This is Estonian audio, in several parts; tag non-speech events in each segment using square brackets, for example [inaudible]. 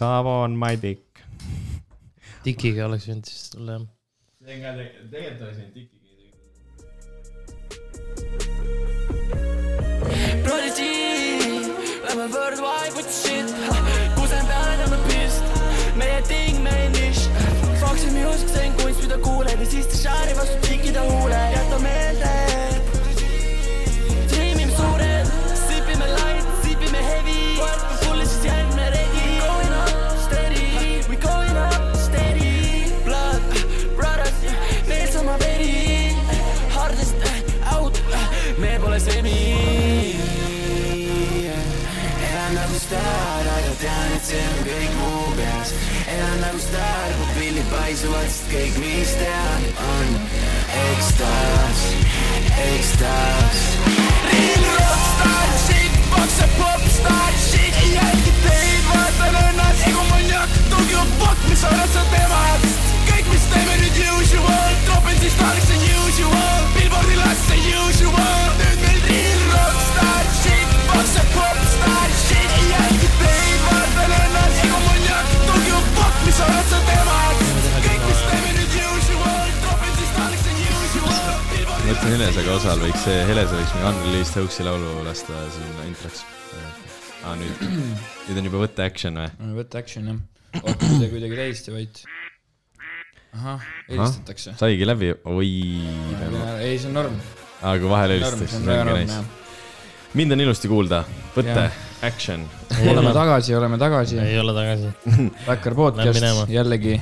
Tavo on my dick. Dikiga oleks võinud siis tulla jah. tegelikult oleks võinud dikiga. Prodigy Lähme worldwide with shit kusem peale tõmbame pist meie ting, meie nišš Foxi music, see on kunst, mida kuuled ja siis ta šaari vastu tšikida huule jäta meelde elan nagu staar, pupillid paisuvad, sest kõik, mis tean, on ekstaas, ekstaas. Real rockstar shit, box ja popstar shit, ei jälgi teid, vaatan ennast, ego maniak, don't give a fuck, mis arvad sa temast. kõik, mis teeme nüüd usual, tropin siis tahaks see usual, billboardil las see usual, mõtlesin Helesaga osal võiks see, Helesa võiks mingi Unreleased Hoaxi laulu lasta sinna introks. aa, nüüd, nüüd on juba võtta action või? võta action jah. oota, see kuidagi täiesti vait. ahah, helistatakse. saigi läbi, oi. ei, see on norm. aga vahel norm, helistatakse, see ongi nice mind on ilusti kuulda, võtte Jah., action. oleme tagasi, oleme tagasi. ei ole tagasi. Backer podcast jällegi.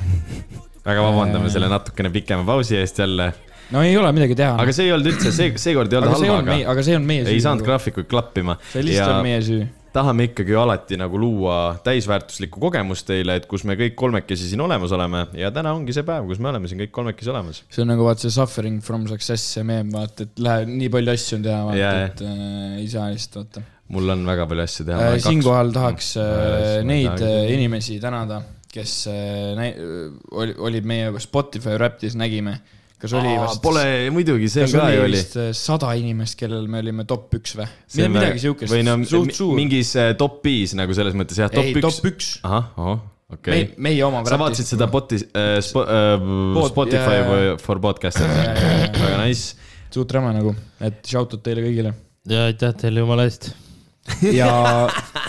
väga vabandame Äh. selle natukene pikema pausi eest jälle, no ei ole midagi teha. aga see ei olnud üldse, see, seekord ei olnud aga see on halb, meie, aga see on meie süü. ei saanud graafikuid klappima. see lihtsalt on meie süü. tahame ikkagi alati nagu luua täisväärtuslikku kogemust teile, et kus me kõik kolmekesi siin olemas oleme ja täna ongi see päev, kus me oleme siin kõik kolmekesi olemas. see on nagu vaata see suffering from success, see meem, vaata, et läheb, nii palju asju on teha, vaata Jaa,, et äh, ei saa lihtsalt vaata mul on väga palju asju teha äh,. siinkohal tahaks äh, neid ei äh, inimesi tänada, kes äh, olid meie Spotify Raptis, nägime, kas oli vast Pole, muidugi, see ka ju oli äh, sada inimest, kellel me olime top üks või? Midagi siukest või no, suht suur. mingis äh, top viis nagu selles mõttes jah, top ei, üks. top üks. ahah, ahah, okei meie, meie oma. sa vaatasid seda bot'i äh,, spo, äh, Pod- Spotify jaa. või for podcast'id, väga nice. suht räme nagu, et shout out teile kõigile. ja aitäh teile jumala eest. ja,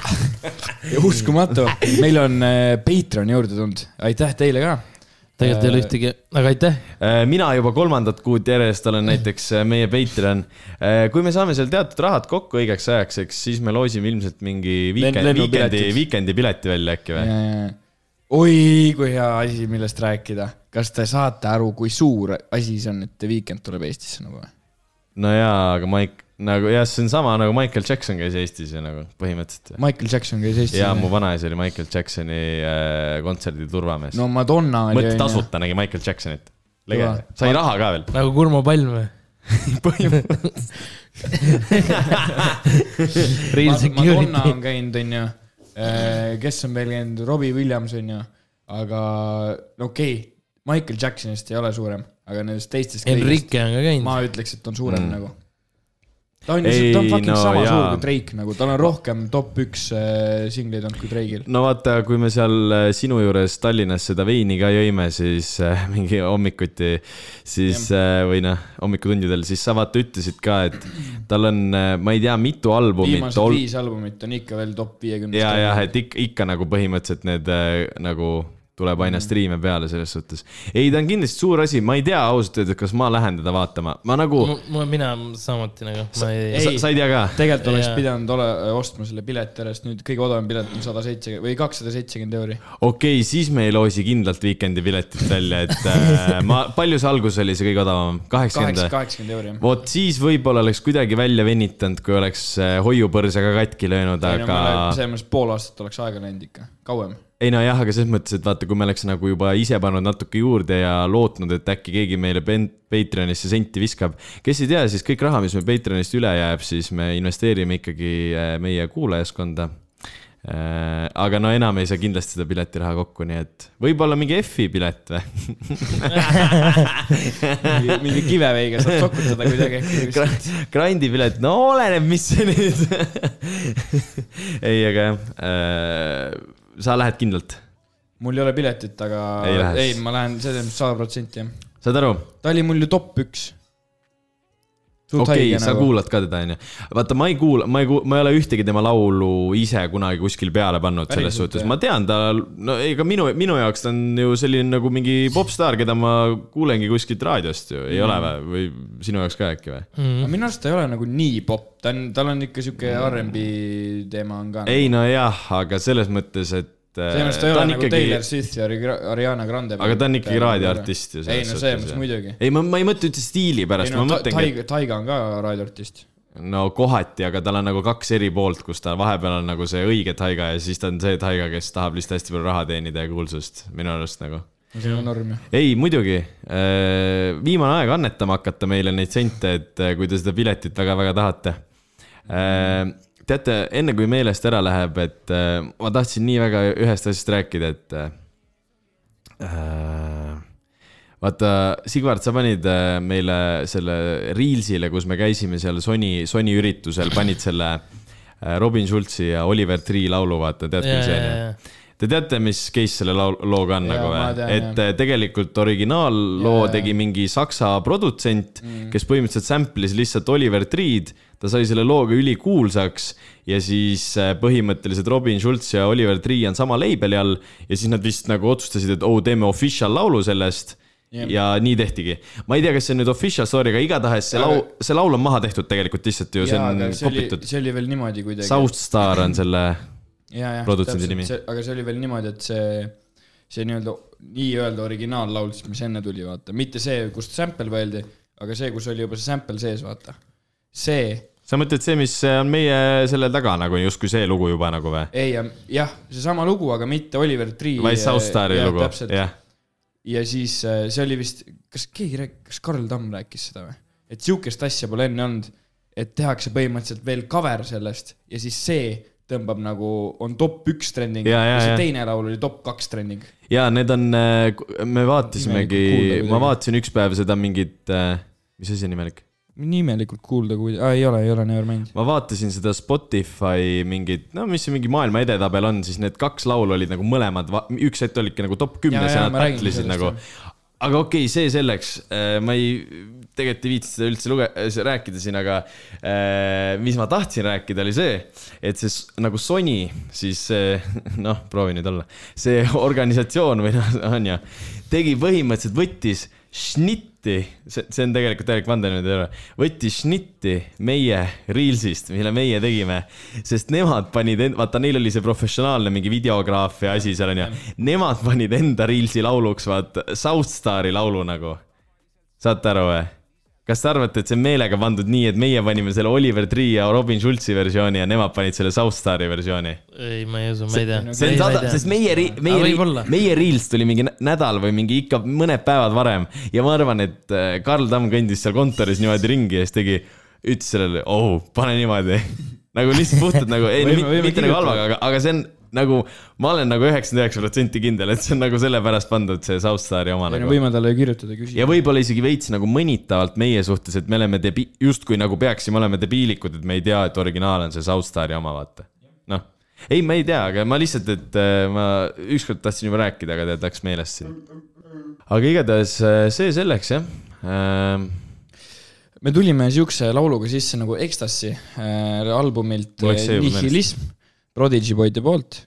[laughs] ja uskumatu, meil on äh, Patreon juurde tulnud, aitäh teile ka. Tegelikult ei ole ühtegi, aga aitäh. Äh, mina juba kolmandat kuud järjest olen näiteks äh, meie Patreon. kui me saame seal teatud rahad kokku õigeks ajaks, eks siis me loosime ilmselt mingi weekend, lennupiletid. weekendi, weekendi pileti välja äkki või? oi, kui hea asi, millest rääkida. kas te saate aru, kui suur asi see on, et Weeknd tuleb Eestisse nagu või? no jaa, aga Mike, nagu jah, see on sama nagu Michael Jackson käis Eestis ju nagu põhimõtteliselt. Michael Jackson käis Eestis. ja mu vanaisa oli Michael Jacksoni äh, kontserdi turvamees no Madonna oli. mõtle, tasuta nägi Michael Jacksonit. Kõva. sai raha ka veel. nagu Kurmo Palm või? [laughs] Real Madonna security on. käinud, onju. kes on veel käinud, Robbie Williams onju, aga no okei okay,, Michael Jacksonist ei ole suurem, aga nendest teistest. Enrique on ka käinud. ma ütleks, et on suurem mm. nagu. Ta on Ei,, ta on fucking no sama jaa. suur kui Drake nagu, tal on rohkem top üks äh, singleid olnud kui Drake'il. no vaata, kui me seal äh, sinu juures Tallinnas seda veini ka jõime, siis äh, [laughs] mingi hommikuti, siis äh, või noh, hommikutundidel, siis sa vaata ütlesid ka, et tal on, ma ei tea, mitu albumit viimased ol- viis albumit on ikka veel top viiekümnes. ja, jah, et ikka, ikka nagu põhimõtteliselt need äh, nagu tuleb aina striime peale selles suhtes. ei, ta on kindlasti suur asi, ma ei tea ausalt öeldes, kas ma lähen teda vaatama, ma nagu, mina samuti nagu, ma ei, Ei. sa, sa ei tea ka? tegelikult oleks pidanud ole, ostma selle pileti järjest, nüüd kõige odavam pilet on sada seitsekümmend või kakssada seitsekümmend euri. okei okay,, siis me ei loosi kindlalt Weekend'i piletit välja, et äh, ma, palju see algus oli, see kõige odavam? kaheksakümmend kaheksa, või? kaheksakümmend euri. vot siis võib-olla oleks kuidagi välja venitanud, kui oleks äh, hoiupõrsa ka katki löönud, aga selles mõttes pool aastat oleks aega läinud ikka, kauem. Ei no jah, aga selles mõttes, et vaata, kui me oleks nagu juba ise pannud natuke juurde ja lootnud, et äkki keegi meile Patreonisse senti viskab. kes ei tea, siis kõik raha, mis meil Patreonist üle jääb, siis me investeerime ikkagi äh, meie kuulajaskonda. aga no enam ei saa kindlasti seda piletiraha kokku, nii et võib-olla mingi F-i pilet või? mingi kiveveiga saab sokutada kuidagi. Grandi pilet, no oleneb, mis see nüüd. [laughs] ei, aga jah äh, sa lähed kindlalt, mul ei ole piletit, aga Ei ei, ma lähen selles mõttes sada protsenti jah. saad aru? ta oli mul ju top üks. Okei okay,, sa nagu. kuulad ka teda, onju. vaata, ma ei kuula, ma ei kuula, ma ei ole ühtegi tema laulu ise kunagi kuskil peale pannud selles Päriselt, suhtes, jah? ma tean ta, no ega minu, minu jaoks ta on ju selline nagu mingi popstaar, keda ma kuulengi kuskilt raadiost ju, ei Mm. ole või, või sinu jaoks ka äkki või? aga minu arust ta ei ole nagu nii popp, ta on, tal on ikka sihuke R'n'B teema on ka. ei no jah, aga selles mõttes, et. Selles mõttes ta ei ole nagu ikkagi... Taylor Swift ja Ari- Ariana Grande. aga ta on ikkagi raadioartist ju. ei no selles mõttes muidugi. ei, ma, ma ei mõtle üldse stiili pärast, ma mõtlengi, Taiga, Taiga on ka raadioartist. no kohati, aga tal on nagu kaks eri poolt, kus ta vahepeal on nagu see õige taiga ja siis ta on see taiga, kes tahab lihtsalt hästi palju raha teenida ja kuulsust, minu arust nagu. see on norm ju. ei, muidugi. viimane aeg annetama hakata meile neid sente, et äh, kui te seda piletit väga-väga tahate. teate, enne kui meelest ära läheb, et äh, ma tahtsin nii väga ühest asjast rääkida, et äh, vaata, Sigvard, sa panid äh, meile selle Reelsile, kus me käisime seal Sony, Sony üritusel, panid selle äh, Robin Schulzi ja Oliver Tree laulu, vaata, tead küll see onju? Te teate, mis case selle laul- looga on Jaa, nagu või et äh, tegelikult originaalloo jaa. tegi mingi saksa produtsent mm., kes põhimõtteliselt sample'is lihtsalt Oliver Tree'd. ta sai selle looga ülikuulsaks ja siis äh, põhimõtteliselt Robin Schulz ja Oliver Tree on sama label'i all ja siis nad vist nagu otsustasid, et oh, teeme official laulu sellest Jah. ja nii tehtigi. ma ei tea, kas see on nüüd official story, aga igatahes see Aga- laul, see laul on maha tehtud tegelikult lihtsalt ju, see on kopitud. see oli veel niimoodi kuidagi. South Star on selle, ja, jah, produtsendi nimi. aga see oli veel niimoodi, et see, see nii-öelda, nii-öelda originaallaul siis, mis enne tuli, vaata, mitte see, kust sample võeldi, aga see, kus oli juba see sample sees, vaata. see, sa mõtled see, mis on meie selle taga nagu justkui see lugu juba nagu või? ei, jah, seesama lugu, aga mitte Oliver Tree. vaid South Stari lugu, jah. ja siis äh, see oli vist, kas keegi rääkis, kas Karl Tamm rääkis seda või? et sihukest asja pole enne olnud, et tehakse põhimõtteliselt veel cover sellest ja siis see tõmbab nagu, on top üks trending Ja, ja, ja see teine laul oli top kaks trending. ja need on, me vaatasimegi ma vaatasin üks päev seda mingit, mis asi on imelik? nii imelikult kuulda, kui ah,, ei ole, ei ole Nevermind. ma vaatasin seda Spotify mingit, no mis see mingi maailma edetabel on, siis need kaks laulu olid nagu mõlemad, üks hetk olidki nagu top kümnes ja, ja nad battle'isid nagu. aga okei okay,, see selleks, ma ei, tegelikult ei viitsinud seda üldse luge-, rääkida siin, aga äh, mis ma tahtsin rääkida, oli see, et see nagu Sony, siis [laughs] noh, proovi nüüd olla, see organisatsioon või noh, on ju, tegi põhimõtteliselt, võttis šnitti, see, see on tegelikult täielik vandenõu, ei ole, võttis šnitti meie Reelsist, mille meie tegime, sest nemad panid, vaata, neil oli see professionaalne mingi videograaf ja asi seal onju, nemad panid enda Reelsi lauluks, vaata, South Stari laulu nagu. saate aru või? Kas te arvate, et see on meelega pandud nii, et meie panime selle Oliver Tree ja Robin Schulzi versiooni ja nemad panid selle South Stari versiooni? ei, ma ei usu, ma ei tea. see on sada, sest meie, meie meie Reels tuli mingi nä- nädal või mingi ikka mõned päevad varem ja ma arvan, et äh, Karl Tamm kõndis seal kontoris niimoodi ringi ja siis tegi, ütles sellele, oh, pane niimoodi. [laughs] nagu lihtsalt puhtalt nagu, ei, Võime- võime mitte nagu kirjutada. halvaga, aga, aga see on nagu, ma olen nagu üheksakümmend üheksa protsenti kindel, et see on nagu sellepärast pandud see South Stari oma nagu. võime talle kirjutada, küsida ja. võib-olla isegi veits nagu mõnitavalt meie suhtes, et me oleme debi-, justkui nagu peaksime olema debiilikud, et me ei tea, et originaal on see South Stari oma, vaata. noh, ei, ma ei tea, aga ma lihtsalt, et äh, ma ükskord tahtsin juba rääkida, aga tead, läks meelest siin. aga igatahes äh, see selleks jah ähm,. me tulime siukse lauluga sisse nagu Ecstasy äh, albumilt äh, Nihilism, Prodigy poiste poolt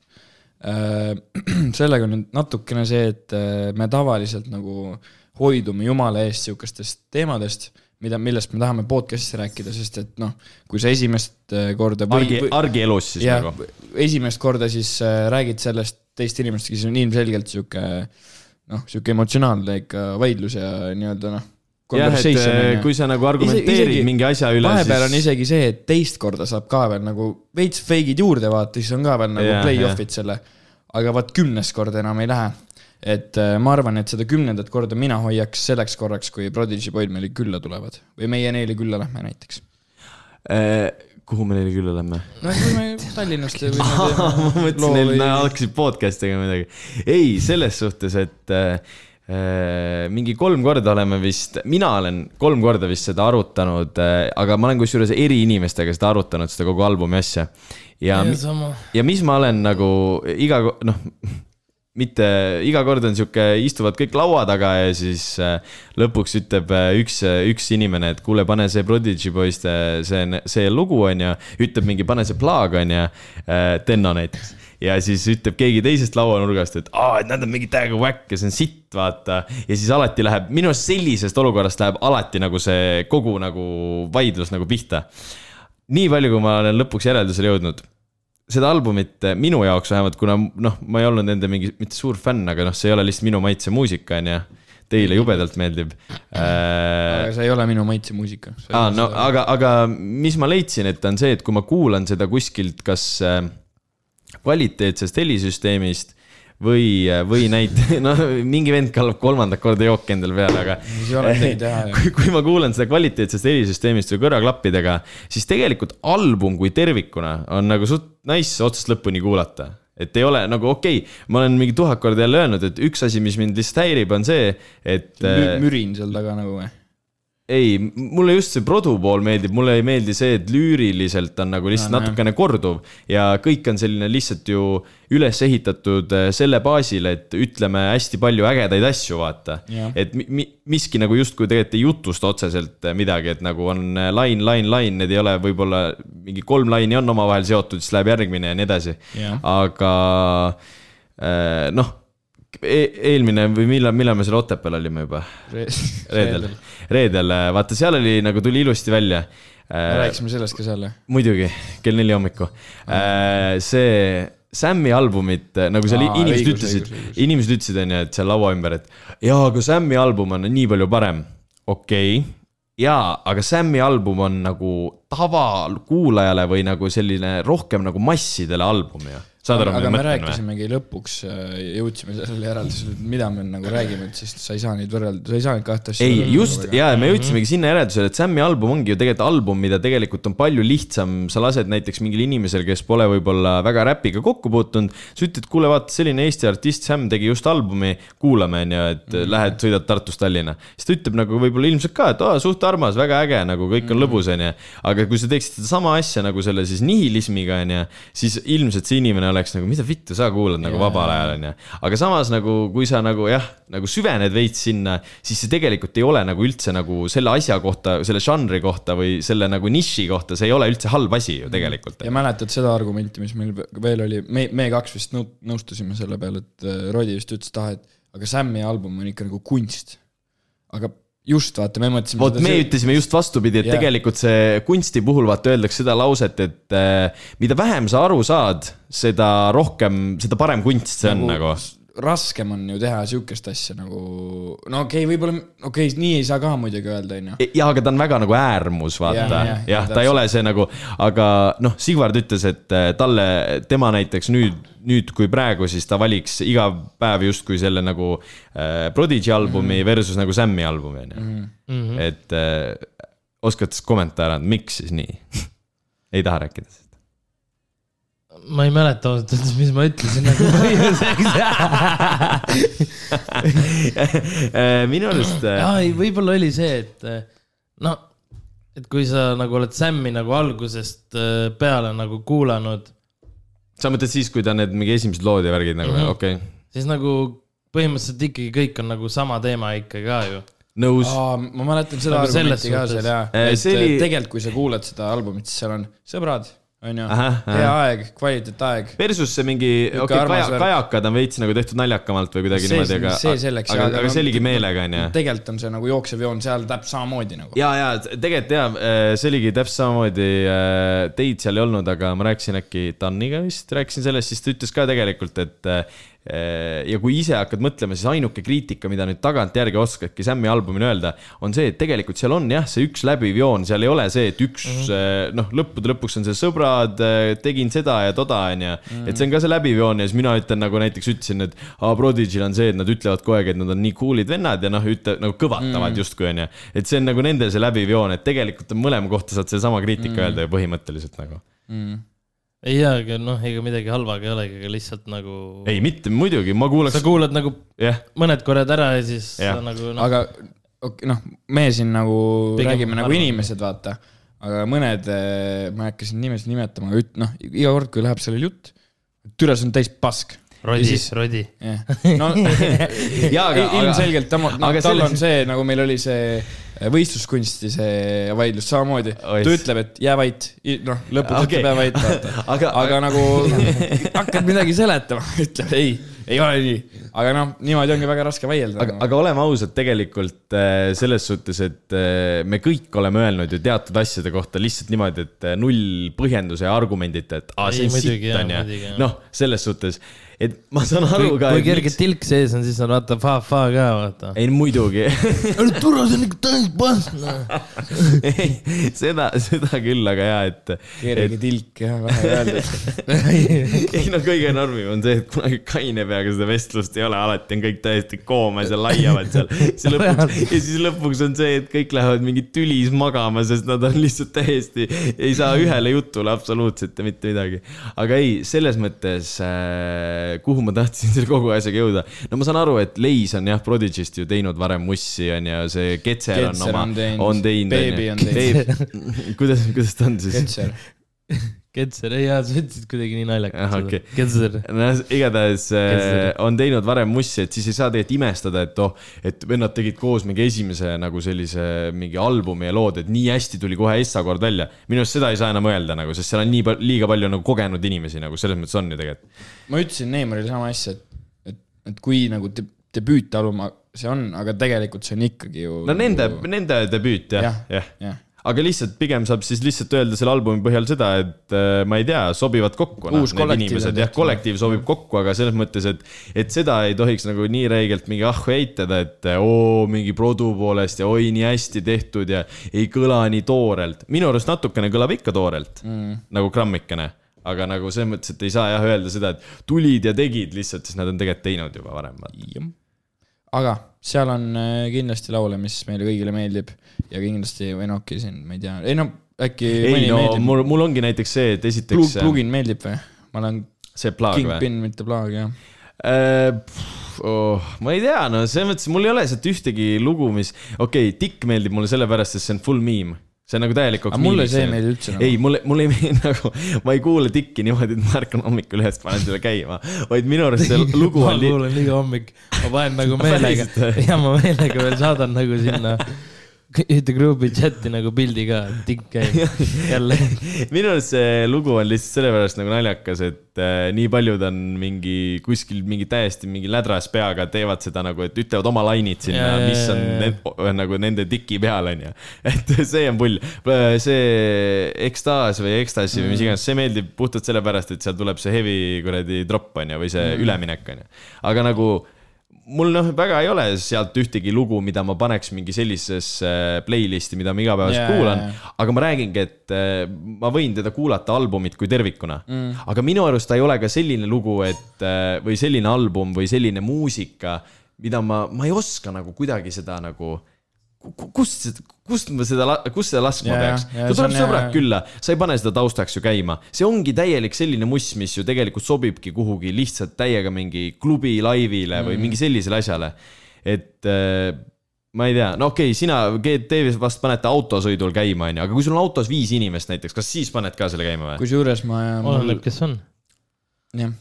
äh. [clears throat] sellega on nüüd natukene see, et äh, me tavaliselt nagu hoidume jumala eest siukestest teemadest, mida, millest me tahame podcast'is rääkida, sest et noh, kui sa esimest äh, korda argi, argielus siis jah nagu., esimest korda siis räägid sellest teiste inimestega, siis on ilmselgelt sihuke noh, sihuke emotsionaalne ikka vaidlus ja nii-öelda noh. jah, et äh, kui sa nagu argumenteerid isegi- mingi asja üle, vahepeal on siis isegi see, et teist korda saab ka veel nagu veits fake'id juurde vaata, siis on ka veel nagu yeah, play-off'id selle. aga vaat kümnes kord enam ei lähe. et äh, ma arvan, et seda kümnendat korda mina hoiaks selleks korraks, kui Prodigy poid meile külla tulevad või meie neile külla lähme näiteks. äh, kuhu me neile külla lähme? no kui me Tallinnast või [laughs] ma mõtlesin, et nad hakkasid podcast'i tegema midagi. ei, selles suhtes, et äh, mingi kolm korda oleme vist, mina olen kolm korda vist seda arutanud, aga ma olen kusjuures eri inimestega seda arutanud, seda kogu albumi asja. ja, ja mis ma olen nagu iga, noh, mitte iga kord on sihuke, istuvad kõik laua taga ja siis äh, lõpuks ütleb äh, üks, üks inimene, et kuule, pane see Prodigy poiste, see, see lugu on ju, ütleb mingi, pane see plaag on ju, Tenno näiteks. Ja siis ütleb keegi teisest lauanurgast, et aa, et nad on mingi täiega whack ja see on sitt, vaata. ja siis alati läheb, minu arust sellisest olukorrast läheb alati nagu see kogu nagu vaidlus nagu pihta. nii palju, kui ma olen lõpuks järeldusele jõudnud seda albumit minu jaoks vähemalt, kuna noh, ma ei olnud nende mingi, mitte suur fänn, aga noh, see ei ole lihtsalt minu maitse muusika, on ju. Teile jubedalt meeldib äh,. aga see ei ole minu maitse muusika. aa, no aga, aga mis ma leidsin, et on see, et kui ma kuulan seda kuskilt, kas äh, kvaliteetsest helisüsteemist või, või näit-, noh, mingi vend kallab kolmandat korda jooki endale peale, aga kui, kui ma kuulan seda kvaliteetsest helisüsteemist või kõrvaklappidega, siis tegelikult album kui tervikuna on nagu suht nice otsast lõpuni kuulata. et ei ole nagu okei okay,, ma olen mingi tuhat korda jälle öelnud, et üks asi, mis mind lihtsalt häirib, on see, et äh, mürin seal taga nagu või? ei, mulle just see produ pool meeldib, mulle ei meeldi see, et lüüriliselt on nagu lihtsalt No, natukene korduv ja kõik on selline lihtsalt ju üles ehitatud äh, selle baasil, et ütleme hästi palju ägedaid asju, vaata Jah.. et mi, mi, miski nagu justkui tegelikult ei jutusta otseselt äh, midagi, et nagu on äh, lain, lain, lain, need ei ole võib-olla mingi kolm laini on omavahel seotud, siis läheb järgmine ja nii edasi. Jah. aga noh eelmine või millal, millal me seal Otepääl olime juba? reedel, reedel, vaata seal oli nagu tuli ilusti välja. rääkisime sellest ka seal või? muidugi, kell neli hommikul. see Sam'i albumit, nagu seal Aa, inimesed õigus, ütlesid inimesed ütlesid, onju, et seal laua ümber, et jaa, aga Sam'i album on nii palju parem. okei okay., jaa, aga Sam'i album on nagu tavakuulajale või nagu selline rohkem nagu massidele album ju. Saad aru, aga mida ma me mõtlen või? rääkisimegi lõpuks, jõudsime sellele järeldusele, et mida me nagu räägime, et siis sa ei saa neid võrrelda, sa ei saa neid kahte asja ei, just nagu, ja me jõudsimegi sinna järeldusele, et Sam'i album ongi ju tegelikult album, mida tegelikult on palju lihtsam, sa lased näiteks mingil inimesel, kes pole võib-olla väga räpiga kokku puutunud. sa ütled, kuule, vaata selline Eesti artist Sam tegi just albumi, kuulame onju, et mm. lähed, sõidad Tartust Tallinna. siis ta ütleb nagu võib-olla ilmselt ka, et aa, suht armas, väga äge, nagu kõik on lõbus onju. aga kui sa teeksid sedasama asja nagu selle siis nihilismiga onju, siis ilmselt see inimene oleks nagu, mida vittu sa kuulad nagu Jaa. vabal ajal onju. aga samas nagu, kui sa nagu jah, nagu süvened veits sinna, siis see tegelikult ei ole nagu üldse nagu selle asja kohta, selle žanri kohta või selle nagu niši kohta, see ei ole üldse halb asi ju tegelikult ja. mäletad seda argumenti, mis meil veel oli, me, me kaks vist nõu- nõustusime selle peale, et äh, Rodi vist ütles, et ah, et aga Sam'i album on ikka nagu kunst. aga just vaata, me mõtlesime. vot me ütlesime just vastupidi, et Jah. tegelikult see kunsti puhul vaata öeldakse seda lauset, et äh, mida vähem sa aru saad, seda rohkem, seda parem kunst see on nagu, nagu.. Raskem on ju teha siukest asja nagu, no okei okay,, võib-olla, okei okay,, nii ei saa ka muidugi öelda, onju. ja aga ta on väga nagu äärmus, vaata Jah, ja, jah, jah, ta ei ole see nagu, aga noh, Sigvard ütles, et äh, talle, tema näiteks nüüd, nüüd kui praegu, siis ta valiks iga päev justkui selle nagu äh, Prodigy albumi mm -hmm. versus nagu Sam'i albumi onju mm. -hmm. et äh, oskad siis kommentaare anda, miks siis nii [laughs] ei taha rääkida sellest? Ma ei mäleta ausalt öeldes, mis ma ütlesin nagu põhjuseks. minu arust äh, jaa, ei, võib-olla oli see, et eh, no, et kui sa nagu oled Sam'i nagu algusest eh, peale nagu kuulanud, sa mõtled siis, kui ta need mingi esimesed lood ja värgid nagu mm, okei okay., siis nagu põhimõtteliselt ikkagi kõik on nagu sama teema ikka ka ju. nõus. Ma mäletan seda Nagu argumenti ka seal jaa, et oli... tegelikult, kui sa kuulad seda albumit, siis seal on sõbrad, onju, hea aeg, kvaliteetaeg. Versus see mingi, okei okay,, kaja, kajakad on veits nagu tehtud naljakamalt või kuidagi see niimoodi, aga, see selleks, aga, aga, see oligi meelega, onju. tegelikult on see nagu jooksev joon seal täpselt samamoodi nagu. ja, ja tegelikult ja, see oligi täpselt samamoodi, teid seal ei olnud, aga ma rääkisin äkki Tanniga vist, rääkisin sellest, siis ta ütles ka tegelikult, et äh, ja kui ise hakkad mõtlema, siis ainuke kriitika, mida nüüd tagantjärgi oskadki Sam'i albumile öelda, on see, et tegelikult seal on jah, see üks läbiv joon, seal ei ole see, et üks mm -hmm. noh, lõppude lõpuks on see sõbrad, tegin seda ja toda, onju. et see on ka see läbiv joon ja siis mina ütlen nagu näiteks ütlesin, et aa, Prodigy'l on see, et nad ütlevad kogu aeg, et nad on nii cool'id vennad ja noh, ütle nagu kõvatavad mm. justkui onju. et see on nagu nendel see läbiv joon, et tegelikult on mõlema kohta saad sedasama kriitika mm. öelda ju põhimõtteliselt nagu. Ei jaa, aga noh, ega midagi halba ka ei olegi, aga lihtsalt nagu. ei, mitte muidugi, ma kuulaks sa, kuulad nagu jah, mõned korrad ära ja siis sa nagu noh, aga okei, noh, me siin nagu Pigem räägime nagu inimesed, vaata. aga mõned, ma ei hakka siin nimesid nimetama, aga üt-, noh, iga kord, kui läheb sellel jutt, türa, see on täis pask. Rodi ja siis-, Rodi. jah, no [laughs] Jaa, aga- ilmselgelt ta, no, aga tal selles- on see, nagu meil oli see võistluskunsti see vaidlus samamoodi. Ta ütleb, et jää vait, noh, lõpuks Okei. ütleb jää vait, vaata. [laughs] aga, aga nagu [laughs] hakkad midagi seletama, [laughs] ütleb ei, ei ole nii. aga noh, niimoodi ongi väga raske vaielda. aga, aga oleme ausad, tegelikult äh, selles suhtes, et äh, me kõik oleme öelnud ju teatud asjade kohta lihtsalt niimoodi, et äh, null põhjenduse ja argumendita, et aa, see Ei, on muidugi, sitt jaa, on muidugi, ju jah.. noh, selles suhtes, et ma saan aru kui, ka. kui kerge tilk sees on, siis on vaata fa-fa ka vaata. ei muidugi [laughs] tule, see on ikka täis pask. ei, seda, seda küll, aga jaa, et. kerge tilk jah, vähe öeldud. [laughs] ei no kõige normim on see, et kunagi kaine peaga seda vestlust ei ole, alati on kõik täiesti koomas ja laiavad seal. siis lõpuks, [laughs] ja siis lõpuks on see, et kõik lähevad mingi tülis magama, sest nad on lihtsalt täiesti, ei saa ühele jutule absoluutselt mitte midagi. aga ei, selles mõttes äh,, kuhu ma tahtsin selle kogu asjaga jõuda. no ma saan aru, et Leis on jah, Prodigy'st ju teinud varem mussi on ju, see Ketser on oma on, teinud. Baby on teinud. [laughs] kuidas, kuidas ta on siis? Ketser. [laughs] Ketser, ei jaa, sa ütlesid kuidagi nii naljakalt okei. seda. Ketser. no igatahes äh, Kes- on teinud varem mussi, et siis ei saa tegelikult imestada, et oh, et vennad tegid koos mingi esimese nagu sellise mingi albumi ja lood, et nii hästi tuli kohe Essa-kord välja. minu arust seda ei saa enam öelda nagu, sest seal on nii palju, liiga palju nagu kogenud inimesi nagu selles mõttes on ju tegelikult. ma ütlesin Neimarile sama asja, et, et, et kui nagu de, debüütalbum see on, aga tegelikult see on ikkagi ju. no nende, nende debüüt jah, Jah, jah jah. Aga lihtsalt pigem saab siis lihtsalt öelda selle albumi põhjal seda, et äh, ma ei tea, sobivad kokku. Uus kollektiiv on inimesed jah, kollektiiv sobib kokku, aga selles mõttes, et, et seda ei tohiks nagu nii räigelt mingi ahhu eitada, et oo mingi produ poolest ja oi nii hästi tehtud ja ei kõla nii toorelt. minu arust natukene kõlab ikka toorelt mm., nagu grammikene aga nagu selles mõttes, et ei saa jah öelda seda, et tulid ja tegid lihtsalt, sest nad on tegelikult teinud juba varem. Aga seal on äh, kindlasti laule, mis meile kõigile meeldib ja kindlasti, okei, siin ma ei tea, ei no äkki ei no meeldib. mul, mul ongi näiteks see, et esiteks Plug, plugin meeldib või? ma olen see plaag või? Kingpin, mitte plaag, jah. Äh, oh, ma ei tea, no selles mõttes mul ei ole sealt ühtegi lugu, mis, okei okay,, Tikk meeldib mulle sellepärast, sest see on full meme. See on nagu täielikult. Aga mulle see ei meeldi üldse nagu. ei, mulle, mulle ei meeldi [laughs] nagu, ma ei kuule Tikki niimoodi, et ma ärkan hommikul üles, panen selle käima, vaid minu arust see [laughs] lugu ma on li-. kuulen iga hommik, ma panen nagu [laughs] meelega ja ma meelega veel saadan nagu sinna ühte grupi chati nagu pildi ka, tikk käib jälle. [laughs] minu arust see lugu on lihtsalt sellepärast nagu naljakas, et äh, nii paljud on mingi kuskil mingi täiesti mingi lädras peaga teevad seda nagu, et ütlevad oma lainid sinna mis on jaa, jaa. need, nagu nende tiki peal onju. [laughs] et see on pull, see ekstaas või ekstasi või mis iganes, see meeldib puhtalt sellepärast, et seal tuleb see heavy kuradi drop onju või see mm. üleminek onju, aga nagu mul noh, väga ei ole sealt ühtegi lugu, mida ma paneks mingi sellisesse playlist'i, mida ma igapäevaselt yeah, kuulan jaa. aga ma räägingi, et äh, ma võin teda kuulata albumit kui tervikuna mm.. aga minu arust ta ei ole ka selline lugu, et äh, või selline album või selline muusika, mida ma, ma ei oska nagu kuidagi seda nagu, kust, kust ma seda, kust seda laskma Jaa, peaks. jaa, ta tuleb on, sõbrad jaa. külla, sa ei pane seda taustaks ju käima, see ongi täielik selline muss, mis ju tegelikult sobibki kuhugi lihtsalt täiega mingi klubi laivile mm. või mingi sellisele asjale. et äh, ma ei tea, no okei okay,, sina GT vast panete autosõidul käima, onju, aga kui sul on autos viis inimest näiteks, kas siis paned ka selle käima või? kusjuures ma, mul oleneb, kes on. jah,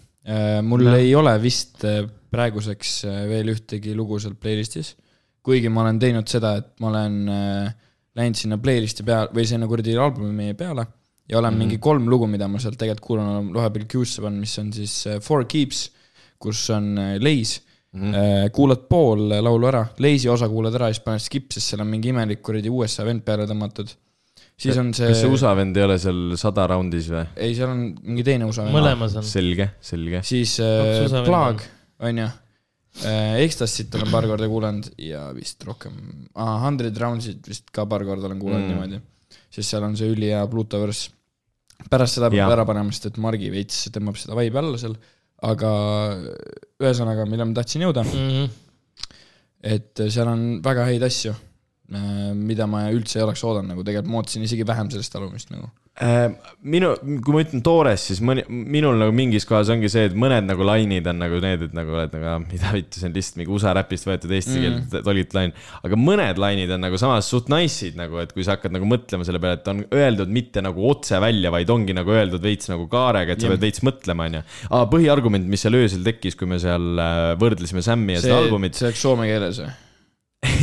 mul No. ei ole vist äh, praeguseks äh, veel ühtegi lugu seal playlist'is. Kuigi ma olen teinud seda, et ma olen äh, läinud sinna playlist'i peale või sinna kuradi albumi peale ja olen mm -hmm. mingi kolm lugu, mida ma sealt tegelikult kuulan, olen vahepeal Q'sse pannud, mis on siis äh, Four Keeps, kus on äh, Leis mm. -hmm. kuulad pool laulu ära, Leisi osa kuulad ära ja siis paned skip, sest seal on mingi imelik kuradi USA vend peale tõmmatud. siis on see, kas see USA vend ei ole seal sada raundis või? ei, seal on mingi teine USA vend. mõlemas on. selge, selge. siis äh, Plaag, onju. Ekstasit olen paar korda kuulanud ja vist rohkem, Hundred Roundsit vist ka paar korda olen kuulanud Mm. mm. niimoodi. sest seal on see ülihea Plutovers. pärast seda peab ära panema, sest et Margi veits tõmbab seda vibe'i alla seal. aga ühesõnaga, mille ma tahtsin jõuda, Mhm. et seal on väga häid asju. mida ma üldse ei oleks oodanud nagu, tegelikult ma ootasin isegi vähem sellest albumist nagu. Äh, minu, kui ma ütlen toores, siis mõni, minul nagu mingis kohas ongi see, et mõned nagu lainid on nagu need, et nagu oled nagu, "Ah, mida vittu, see on lihtsalt mingi USA räpist võetud eesti Mm. keelt tolgit lain. aga mõned lainid on nagu samas suht nice'id nagu, et kui sa hakkad nagu mõtlema selle peale, et on öeldud mitte nagu otse välja, vaid ongi nagu öeldud veits nagu kaarega, et sa Jah. pead veits mõtlema, onju. põhiargument, mis seal öösel tekkis, kui me seal äh, võrdlesime Sam'i ja see seda, albumit, see oleks soome keeles või?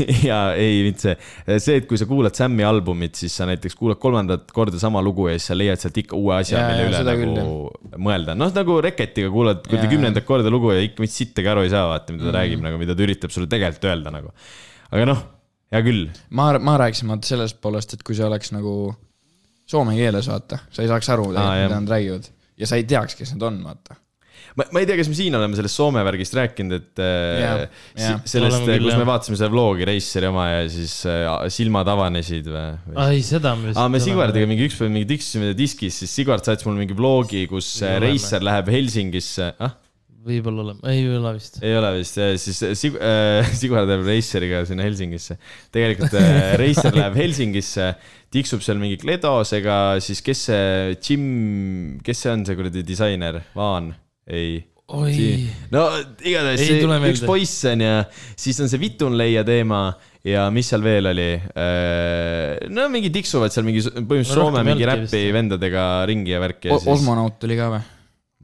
[laughs] ja ei, mitte see, see, et kui sa kuulad Sam'i albumit, siis sa näiteks kuulad kolmandat korda sama lugu ja siis sa leiad sealt ikka uue asja, mille üle nagu mõelda. noh, nagu Reketiga kuulad kuradi kümnendat korda lugu ja ikka mitte sittagi aru ei saa, vaata, mida ta Mhm. räägib nagu, mida ta üritab sulle tegelikult öelda nagu. aga noh, hea küll. ma, ma rääkisin vaata sellest poolest, et kui see oleks nagu soome keeles, vaata, sa ei saaks aru, Aa, jah. mida nad räägivad. ja sa ei teaks, kes nad on, vaata. ma, ma ei tea, kas me siin oleme sellest Soome värgist rääkinud, et Jaa, äh, si- sellest, küll, kus me vaatasime seda vlogi Reisseri oma ja siis äh, silmad avanesid või, või?? ai, seda me aa, me Sigvardiga mingi ükspäev mingi tiksusime diskis, siis Sigvard saatis mulle mingi vlogi, kus äh, Reisser läheb Helsingisse, ah, võib-olla oleme, ei ole vist. ei ole vist, siis Sig-, äh, [laughs] Sigvard läheb Reisseriga sinna Helsingisse. tegelikult äh, [laughs] Reisser läheb Helsingisse, tiksub seal mingi Kledosega, siis kes see Jim, kes see on, see kuradi disainer, Vaan, ei. Oi, no igatahes see üks poiss on ja siis on see Vitunleia teema ja mis seal veel oli? no mingi tiksuvad seal mingi põhimõtteliselt Soome mingi räpi vendadega ringi ja värki ja siis Osmonaut oli ka või?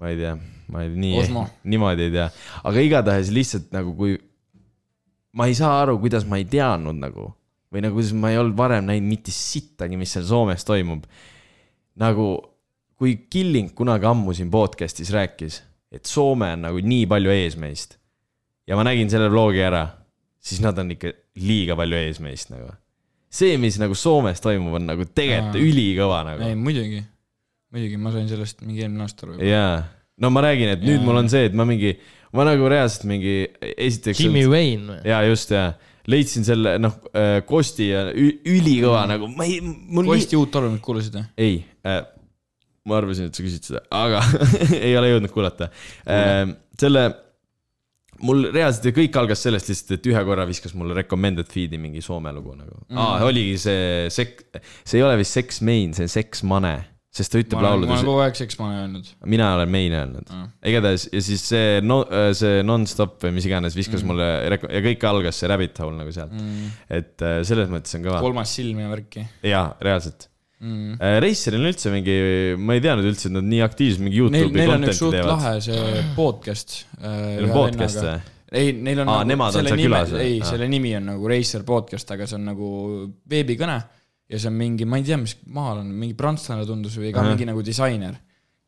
ma ei tea, ma ei, nii [laughs] niimoodi ei tea, aga igatahes lihtsalt nagu kui ma ei saa aru, kuidas ma ei teadnud nagu või nagu kuidas ma ei olnud varem näinud mitte sittagi, mis seal Soomes toimub. nagu kui Killing kunagi ammu siin podcast'is rääkis, et Soome on nagu nii palju ees meist ja ma nägin selle vlogi ära, siis nad on ikka liiga palju ees meist nagu. see, mis nagu Soomes toimub, on nagu tegelikult ülikõva nagu ei, muidugi. muidugi, ma sain sellest mingi eelmine aasta aru. jaa, no ma räägin, et nüüd Jaa. mul on see, et ma mingi, ma nagu reaalselt mingi, esiteks. Jimmy Wayne või? jaa, just jaa, leidsin selle noh, Kosti ja ülikõva nagu, ma ei, Kosti uut albumit kuulasid või? ei äh,, ma arvasin, et sa küsid seda, aga [laughs] ei ole jõudnud kuulata äh,. selle, mul reaalselt kõik algas sellest lihtsalt, et ühe korra viskas mulle recommended feed'i mingi Soome lugu nagu mm.. aa, oligi see sek-, see ei ole vist Sex Main, see on Sex Mane, sest ta ütleb olen ma olen lauludes, kogu aeg seks ma olen öelnud. mina olen Main öelnud Aa. igatahes ja siis see no,, see nonstop või mis iganes viskas mm. Mm. mulle reko- ja kõik algas see rabbit hole nagu sealt mm.. et äh, selles mõttes on kõva. kolmas silm ja värki jaa, reaalselt mm.. äh,. Raceril on üldse mingi, ma ei teadnud üldse, et nad nii aktiivselt mingi Youtube'i neil on üks content'i suht teevad. lahe see podcast. Neil on podcast või? ei, neil on Aa, nemad on selle või? ei, selle nimi on nagu Racer podcast, aga see on nagu veebikõne ja see on mingi, ma ei tea, mis maal on, mingi prantslane tundus või ka Ahah. mingi nagu disainer,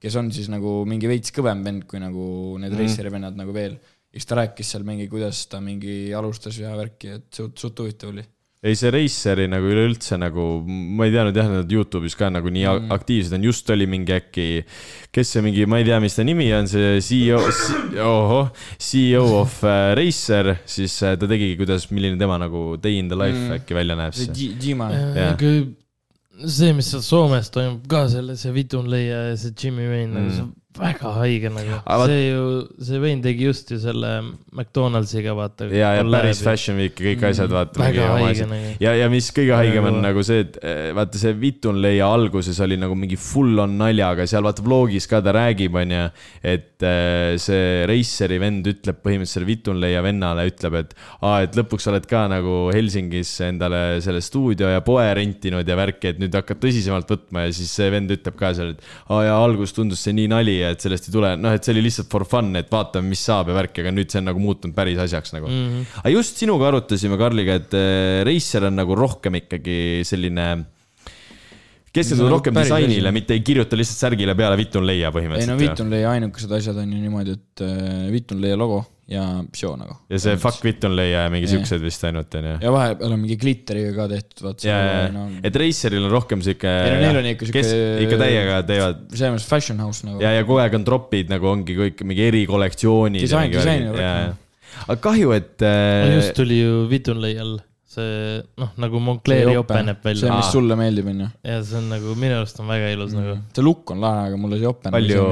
kes on siis nagu mingi veits kõvem vend kui nagu need mm. Raceri vennad nagu veel. ja siis ta rääkis seal mingi, kuidas ta mingi alustas ja värki, et suht, suht huvitav oli. ei, see Raceri nagu üleüldse nagu, ma ei teadnud jah, nad Youtube'is ka nagu nii mm. aktiivsed on, just oli mingi äkki, kes see mingi, ma ei tea, mis ta nimi on, see CEO, ohoh, CEO of äh, Racer, siis äh, ta tegigi, kuidas, milline tema nagu day in the life mm. Äkki välja näeb see see, mis seal Soomes toimub ka selle, see Vitunleia ja see Jimmy Wayne Mm. nagu see väga haige nagu see ju, see Wayne tegi just ju selle McDonaldsiga vaata. ja, ja päris. Fashion Week ja kõik Mm. asjad, vaata. väga haige nagu. ja, ja mis kõige haigem on nagu see, et eh, vaata see Vitunleia alguses oli nagu mingi full on naljaga, seal vaata vlogis ka ta räägib, onju. et eh, see Raceri vend ütleb põhimõtteliselt Vitunleia vennale ütleb, et aa, et lõpuks oled ka nagu Helsingis endale selle stuudio ja poe rentinud ja värki, et nüüd hakkad tõsisemalt võtma ja siis see vend ütleb ka seal, et aa ja alguses tundus see nii nali ja et sellest ei tule, noh, et see oli lihtsalt for fun, et vaatame, mis saab ja värki, aga nüüd see on nagu muutunud päris asjaks nagu mm. Mhm. aga just sinuga arutasime Karliga, et äh, Racer on nagu rohkem ikkagi selline, keskendub See on rohkem disainile, mitte ei kirjuta lihtsalt särgile peale Vitunleia ei no põhimõtteliselt. Vitunleia ainukesed asjad on ju niimoodi, et äh, Vitunleia logo ja show nagu. ja see fuck Vitunleia ja mingi siuksed vist ainult onju. ja vahepeal on mingi glitteriga ka tehtud, vaat ja, see ja no,, et Raceril on rohkem siuke. Ei no neil on ikka siuke- ikka täiega teevad selles mõttes fashion house nagu. ja, ja kogu aeg on tropid nagu ongi kõik mingi erikollektsioonid. Disain- disaini värk, aga kahju, et äh, just tuli ju Vitunleial see noh, nagu Moncleri jope näeb see, välja mis sulle meeldib, onju. ja see on nagu minu arust on väga ilus nagu. see lukk on lahe, aga mulle see jope. palju,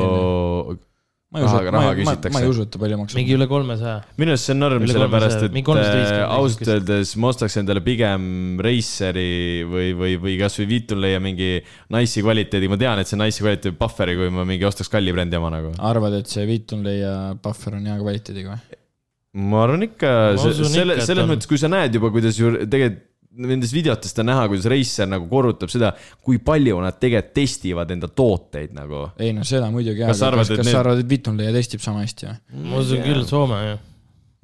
ma ei usu, ma, raha ma, ma, küsitakse. ma ei usu, et ta palju maksab. mingi üle kolmesaja. minu arust see on norm, sellepärast 300, et mingi 350 äh, ausalt öeldes ma ostaks endale pigem Raceri või, või, või kasvõi Vitunleia mingi nice'i kvaliteedi, ma tean, et see nice'i kvaliteedi bufferi, kui ma mingi ostaks kalli brändi oma nagu. arvad, et see Vitunlei ja Buffer on hea kvaliteediga või? ma arvan ikka, selle, selles mõttes, kui sa näed juba, kuidas ju tegelikult nendes videotest on näha, kuidas Racer nagu korrutab seda, kui palju nad tegelikult testivad enda tooteid nagu. ei no seda muidugi, Kas sa aga arvad, kas, et kas need- arvad, et Vitunleia testib sama hästi või? ma usun küll Soome jah.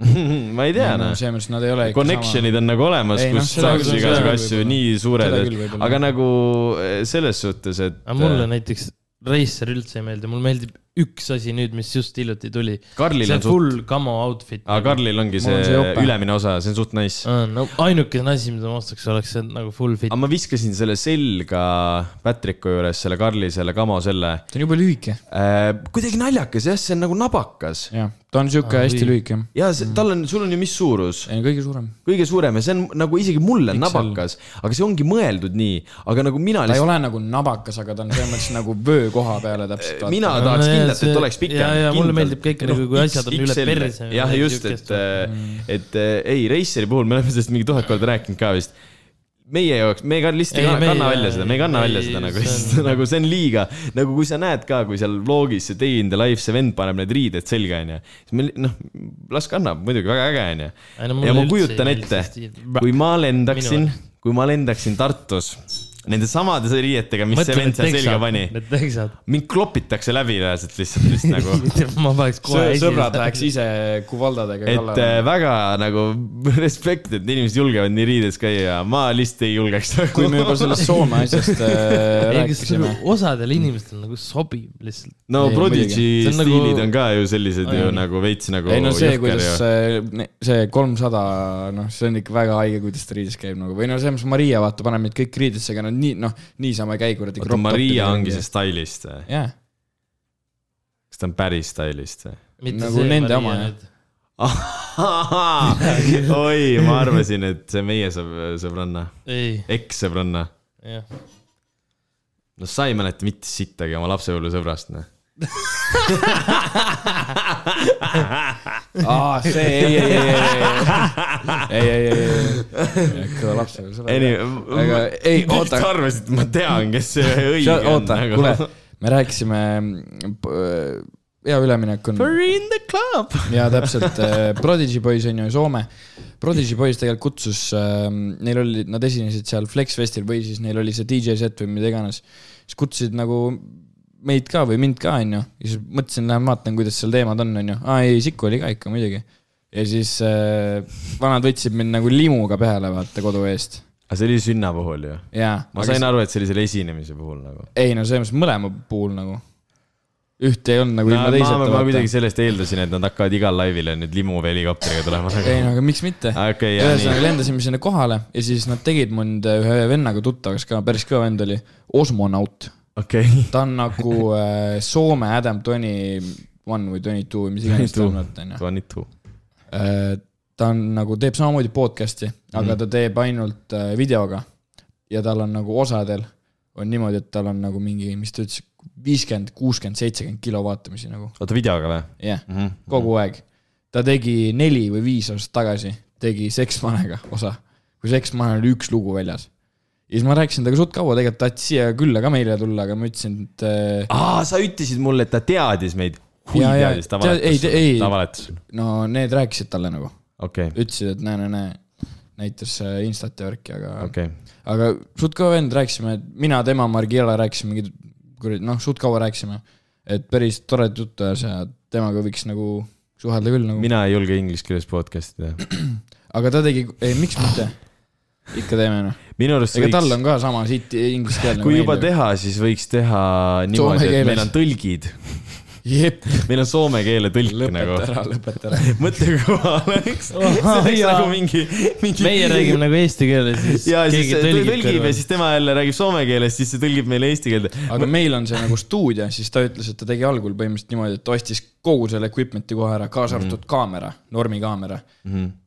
[laughs] ma ei tea, no noh. selles mõttes nad ei ole Connection'id on nagu olemas, kus seda saaks igasugu asju nii suured võib-olla. aga nagu eh, selles suhtes, et. mulle näiteks Racer üldse ei meeldi, mulle meeldib üks asi nüüd, mis just hiljuti tuli. Karlil see on suht, full camo outfit. aga Karlil ongi Mul on see see ülemine osa, see on suht nice. no ainukene asi, mida ma ostaks, oleks see nagu full fit aga. ma viskasin selle selga Patricku juures, selle Karli, selle kamo selle ta on jube lühike. äh,. kuidagi naljakas jah, see on nagu nabakas. jah, ta on sihuke Ah, hästi lühike. ja see, tal on, sul on ju mis suurus? ei, kõige suurem. kõige suurem ja see on nagu isegi mulle on nabakas, aga see ongi mõeldud nii, aga nagu mina ta ei lihtsalt, ole nagu nabakas, aga ta on selles mõttes nagu vöö koha peale täpselt. mina tahaks kindlasti, see- et oleks pikem. jaa, jaa, mulle meeldib kõik nagu, kui asjad on üle perse jah, just, et siukest., et äh, ei, Raceri puhul me oleme sellest mingi tuhat korda rääkinud ka vist meie jaoks, me ka lihtsalt ei kanna, kanna välja seda, me ei kanna ei, välja seda nagu [laughs] nagu see on liiga, nagu kui sa näed ka, kui seal vlogis see Day in the life, see vend paneb need riided selga, onju. siis me noh, las kannab muidugi väga äge, onju. ja ma kujutan ette, kui ma lendaksin kui ma lendaksin Tartus nende samade riietega, mis see vend seal selga pani, mind klopitakse läbi reaalselt lihtsalt vist [laughs] nagu. ma paneks kohe sõbrad läheks ise kuvaldadega et kallale äh,. väga nagu [laughs] respekt, et inimesed julgevad nii riides käia ja ma lihtsalt ei julgeks. kui me juba sellest Soome [laughs] asjast äh, rääkisime. osadel inimestel nagu sobib lihtsalt. no Ei, Prodigy See on nagu- stiilid on ka ju sellised ju Ai. nagu veits nagu ei no see, kuidas ju. see, ne- see kolmsada, noh, see on ikka väga haige, kuidas ta riides käib nagu või no selles mõttes Maria vaata, paneb meid kõik riidesse, aga nad nii, noh, niisama ei käi kuradi. oota, Maria ongi see. stylist või? jah, kas ta on päris stylist või? Nagu nende oma, jah. oi, ma arvasin, et see meie sõb- sõbranna, ei, ekssõbranna. jah. no sa ei mäleta mitte sittagi oma lapsepõlvesõbrast, noh. aa, see, ei, ei, ei, ei, ei, ei, ei, ei, kõva laps nagu seda. aga ei, oota sa, arvasid, et ma tean, kes see õige on oota, nagu. kuule, me rääkisime, hea üleminek on We're in the club. ja täpselt, Prodigy Boys on ju Soome. Prodigy Boys tegelikult kutsus, neil oli, nad esinesid seal Flex Festil või siis neil oli see DJ set või mida iganes. siis kutsusid nagu meid ka või mind ka, onju. ja siis mõtlesin, lähen vaatan, kuidas seal teemad on, onju. aa ei, Sikku oli ka ikka muidugi. ja siis äh, vanad võtsid mind nagu limuga peale, vaata kodu eest. aga see oli Sünna puhul ju. ma sain aru, et see oli selle esinemise puhul nagu. ei no selles mõttes mõlema puhul nagu. ühte ei olnud nagu ma, ilma ma, teiseta ma kuidagi. sellest eeldasin, et nad hakkavad igal laivile nüüd limu või helikopteriga tulema nagu.. ei no aga miks mitte. ja ühesõnaga lendasime sinna kohale ja siis nad tegid mind ühe vennaga tuttavaks ka, päris kõva vend oli, Osmonaut. okei. ta on nagu äh, Soome Adam Twenty One või Twenty Two või mis iganes ta on, onju. Twenty two. ta on nagu, teeb samamoodi podcast'i, aga Mhm. ta teeb ainult äh, videoga. ja tal on nagu osadel on niimoodi, et tal on nagu mingi, mis ta ütles, viiskümmend, kuuskümmend, seitsekümmend kilo vaatamisi nagu, oota, videoga või jah, mm? -hmm. kogu aeg. ta tegi neli või viis aastat tagasi, tegi Seksmanega osa, kui Seksmanel oli üks lugu väljas. Ja siis ma rääkisin temaga suht kaua, tegelikult tahtis siia külla ka meile tulla, aga ma ütlesin, et äh, aa, sa ütlesid mulle, et ta teadis meid. hui jaa, teadis, ta ei, valetas ei.. valetas. no need rääkisid talle nagu, okei, ütlesid, et näe, näe, näe, näitas äh, Instat ja värki, aga okay., aga suht kõva vend, rääkisime, mina, tema, Margiela rääkisime mingi kuradi, noh, suht kaua rääkisime. et päris tore jutt ajas ja temaga võiks nagu suhelda küll nagu. mina ei julge inglise keeles podcast'i teha. [clears throat] aga ta tegi, ei miks mitte, ikka teeme noh. minu arust ega tal võiks, on ka sama siit inglise keel kui juba. teha, siis võiks teha niimoodi, et meil on tõlgid. jep, meil on soome keele tõlk nagu lõpeta. ära, lõpeta ära. [laughs] mõtle, kui kõva oleks. see oleks nagu mingi, mingi. meie räägime nagu eesti keeles, siis ja siis keegi tõlgib, tõlgib tõlgib ja siis tema jälle räägib soome keeles, siis see tõlgib meile eesti keelde. aga meil on see nagu stuudio, siis ta ütles, et ta tegi algul põhimõtteliselt niimoodi, et ta ostis kogu selle equipment'i kohe ära, kaasa arvatud kaamera, normikaamera.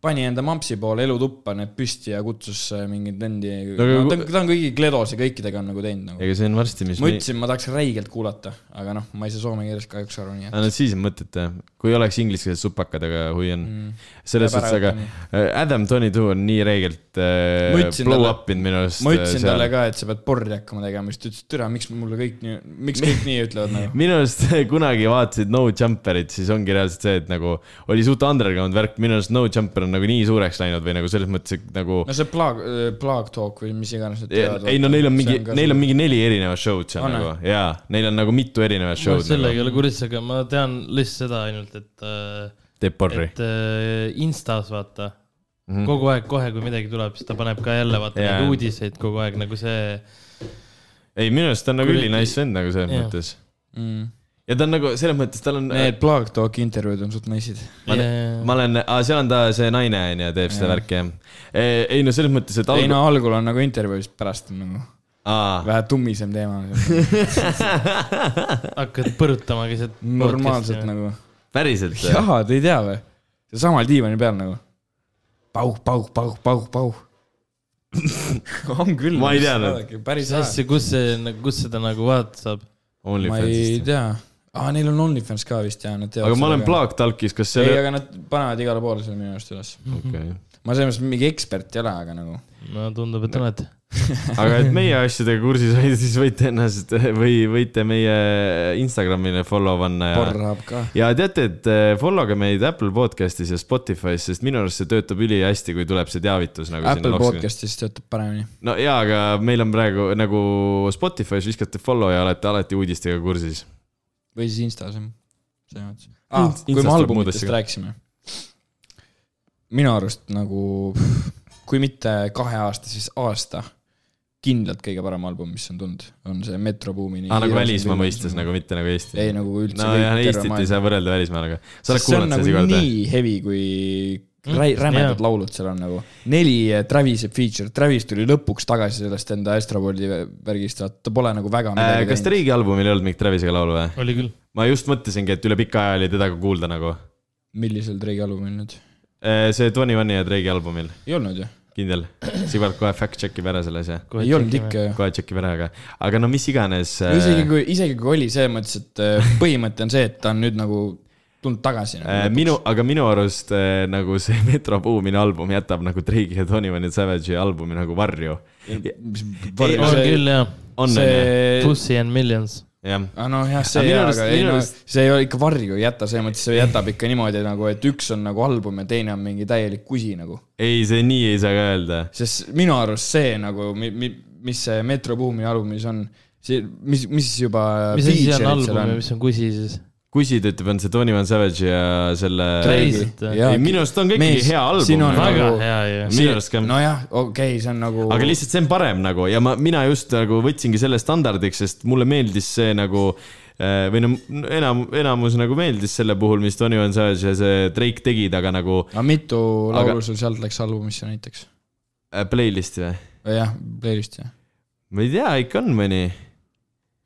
pani enda mampsi poole elutuppa need püsti ja kutsus äh, mingeid vendi No no,. ta, ta on kõigi Gledos ja kõikidega on nagu teinud nagu. ega see on varsti, mis ma ütlesin, ma tahaks räigelt kuulata, aga noh, ma ei saa soome keeles kahjuks. Saaks aru, nii et no siis on mõtet jah, kui oleks ingliskeelsed supakad, aga hui on mm.. selles suhtes, aga äh, Adam Twenty Two on nii räigelt äh, blow up inud minu arust. ma ütlesin talle ka, et sa pead porri hakkama tegema, siis ta ütles, et türa, miks mulle kõik nii, miks kõik nii ütlevad nagu. [laughs] minu arust kunagi vaatasid No Jumperit, siis ongi reaalselt see, et nagu oli suht underground värk, minu arust No Jumper on nagu nii suureks läinud või nagu selles mõttes, et nagu no see Plug, Plug Talk või mis iganes nad teevad. ei no neil on mingi, neil on mingi neli erinevat show'd seal On nagu ja neil on nagu mitu erinevat show'd sellega ei nagu. ole kursis, aga ma tean lihtsalt seda ainult, et, teeb porri. et äh, Instas vaata mm., kogu aeg, kohe kui midagi tuleb, siis ta paneb ka jälle vaata Jaa. neid uudiseid kogu aeg nagu see. ei, minu arust ta on nagu ülinais vend nagu selles Jah. mõttes mm.. ja ta on nagu selles mõttes, tal on. Need Plug Talki intervjuud on suht nice'id. ma, ma olen, seal on ta see naine onju, teeb seda Jaa. värki jah. ei no selles mõttes, et ei alg- no algul on nagu intervjuu, siis pärast on nagu vähe tummisem teema. [laughs] hakkad põrutama keset. normaalselt. nagu. päriselt või? jaa, te ei tea või? samal diivani peal nagu. pauh, pauh, pauh, pauh, pauh. [laughs] on küll. Ma ei teadnud.. päris asja, kus see, kus seda nagu vaadata saab? ma ei tea. aa, neil on OnlyFans ka vist jaa, nad teevad. aga ma olen. Black Talkis, kas ei, see, aga nad panevad igale poole selle minu arust üles. okei. ma selles mõttes mingi ekspert ei ole, aga nagu. no tundub, et oled. [laughs] aga et meie asjadega kursis [laughs] hoida, siis võite ennast [laughs] või võite meie Instagramile follow panna ja Pornhub ka. ja teate, et eh, follow ge meid Apple podcast'is ja Spotify's, sest minu arust see töötab ülihästi, kui tuleb see teavitus nagu Apple podcast'is töötab paremini. no jaa, aga meil on praegu nagu Spotify's viskate follow ja olete alati uudistega kursis. või siis Instas jah, selles mõttes ah,. Kui me albumitest rääkisime. minu arust nagu, kui mitte kahe aasta, siis aasta kindlalt kõige parem album, mis on tulnud, on see Metro Boomini. aa, nagu välismaa mõistes nagu, mitte nagu Eesti. ei nagu üldse nojah, Eestit ei saa võrrelda välismaaga. sa oled see on kuulanud nagu seda iga kord nii heavy, kui Mm, rämedad jaa. laulud seal on nagu. neli eh, Travis'e feature, Travis tuli lõpuks tagasi sellest enda Astroworldi värgist, ta pole nagu väga Äh, midagi kas Streigi albumil ei olnud mingit Travisega laulu või? oli küll. ma just mõtlesingi, et üle pika aja oli teda ka kuulda nagu. millisel Drake'i albumil nüüd? see Twenty One'i ja Drake'i albumil, ei olnud ju. kindel. Sigbert kohe fact check ib ära selle asja. ei olnud ikka ju. kohe check ib ära, aga, aga no mis iganes. isegi kui, isegi kui oli selles mõttes, et äh, põhimõte on see, et ta on nüüd nagu tulnud tagasi nagu Äh, minu, aga minu arust äh, nagu see [laughs] Metro Boomini album jätab nagu Drake'i ja Twenty One Savage'i albumi nagu varju. On see- küll jah, ju? see, Pussy and Millions. Ah noh, jah, see arust- aga ei no see ei ole ikka varju ei jäta, selles mõttes see jätab ikka niimoodi nagu, et üks on nagu album ja teine on mingi täielik kusi nagu. ei, see nii ei saa ka öelda. sest minu arust see nagu, mis see Metro Boomini albumis on, see, mis, mis juba mis asi on album ja mis on kusi siis? Kusid ütleb, on see Twenty One Savage ja selle. Minu arust on ka ikkagi hea siin album on nagu. väga nagu- hea ju. minu arust ka. nojah, okei okay,, see on nagu. aga lihtsalt see on parem nagu ja ma, mina just nagu võtsingi selle standardiks, sest mulle meeldis see nagu äh, või no enam, enamus nagu meeldis selle puhul, mis Tony Van Savage ja see Drake tegid, aga nagu aga mitu Aga- laulu sul sealt läks albumisse näiteks? äh, playlist'i või? jah, playlist jah. ma ei tea, ikka on mõni.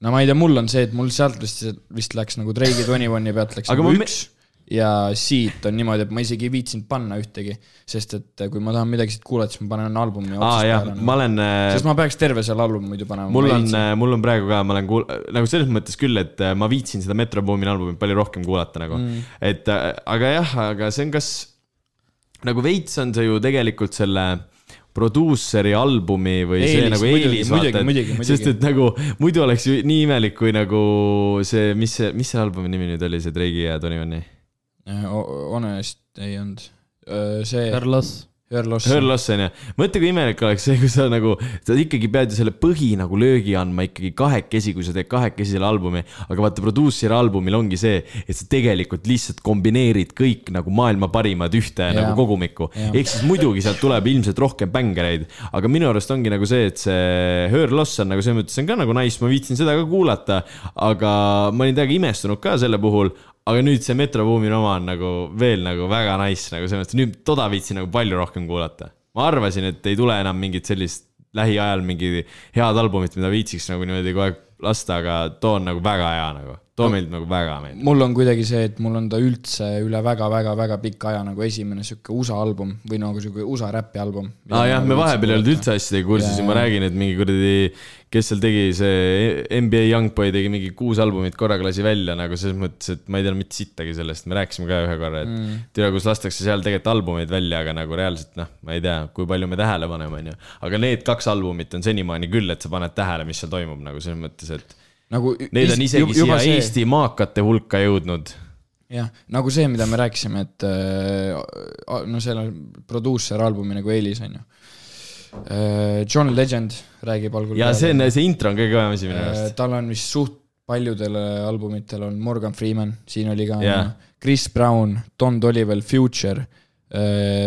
No ma ei tea, mul on see, et mul sealt vist, vist läks nagu Drake'i Twenty One'i pealt läks Aga nagu me- üks ja siit on niimoodi, et ma isegi ei viitsinud panna ühtegi, sest et kui ma tahan midagi siit kuulata, siis ma panen albumi otsast jah, peale ma nagu. olen äh, sest ma peaks terve selle albumi muidu panema. mul on, mul on praegu ka, ma olen kuul-, nagu selles mõttes küll, et äh, ma viitsin seda Metro Boomini albumit palju rohkem kuulata nagu mm.. et äh, aga jah, aga see on kas, nagu veits on see ju tegelikult selle produusseri albumi või eelis, see nagu muidugi, eelis, muidugi, vaata, et sest et nagu muidu oleks ju nii imelik, kui nagu see, mis see, mis see albumi nimi nüüd oli, see Drake'i ja Tony One'i? Honest ei olnud. see, Carlos. Her Loss. Her Loss on ju, mõtle kui imelik oleks see, kui sa nagu, sa ikkagi pead ju selle põhi nagu löögi andma ikkagi kahekesi, kui sa teed kahekesi selle albumi. aga vaata, produusseri albumil ongi see, et sa tegelikult lihtsalt kombineerid kõik nagu maailma parimad ühte ja. Nagu kogumikku. Ehk siis muidugi sealt tuleb ilmselt rohkem bängereid, aga minu arust ongi nagu see, et see Her Loss on nagu selles mõttes on ka nagu nice, ma viitsin seda ka kuulata. aga ma olin täiega imestunud ka selle puhul aga nüüd see Metro Boomini oma on nagu veel nagu väga nice nagu selles mõttes, nüüd toda viitsin nagu palju rohkem kuulata. ma arvasin, et ei tule enam mingit sellist lähiajal mingi head albumit, mida viitsiks nagu niimoodi kogu aeg lasta, aga too on nagu väga hea nagu. Toomilt nagu väga meeldib. mul on kuidagi see, et mul on ta üldse üle väga-väga-väga pika aja nagu esimene sihuke USA album või nagu sihuke USA räpi album. aa ah, jah, me vahepeal ei olnud üldse asjadega kursis ja Jaa, ma räägin, et mingi kuradi, kes seal tegi, see NBA Youngboy tegi mingi kuus albumit korraga lasi välja nagu selles mõttes, et ma ei teadnud mitte sittagi sellest, me rääkisime ka ühe korra, et mm. tea, kus lastakse seal tegelikult albumeid välja, aga nagu reaalselt noh, ma ei tea, kui palju me tähele paneme, onju. aga need kaks albumit on senimaani küll, et sa paned tähele, mis seal toimub nagu selles mõttes, et nagu need on isegi siia see... Eesti maakate hulka jõudnud. jah, nagu see, mida me rääkisime, et äh, no seal on produusser albumi nagu Eelis on ju. John Legend räägib algul. ja see on, see intro on kõige kõvem asi minu Äh, arust. tal on vist suht paljudele albumitel on Morgan Freeman, siin oli ka Jah. Chris Brown, Don Toliver, Future,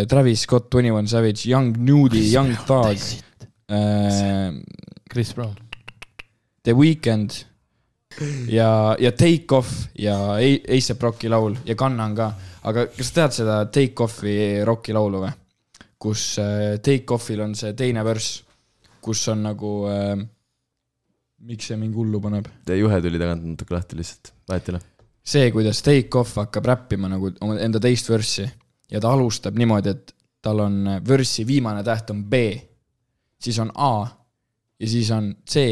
Travis Scott, Twenty One Savage, Young Nudie, Young Thug, Chris Brown. The Weeknd ja, ja Take Off ja A- A$AP Rocki laul ja Gunna on ka, aga kas sa tead seda Take Offi Rocki laulu või? kus äh, Take Offil on see teine värss, kus on nagu äh,, miks see mind hullu paneb? juhe tuli tagant natuke lahti lihtsalt, vahet ei ole. see, kuidas Take Off hakkab räppima nagu enda teist vörssi ja ta alustab niimoodi, et tal on vörssi viimane täht on B, siis on A ja siis on C,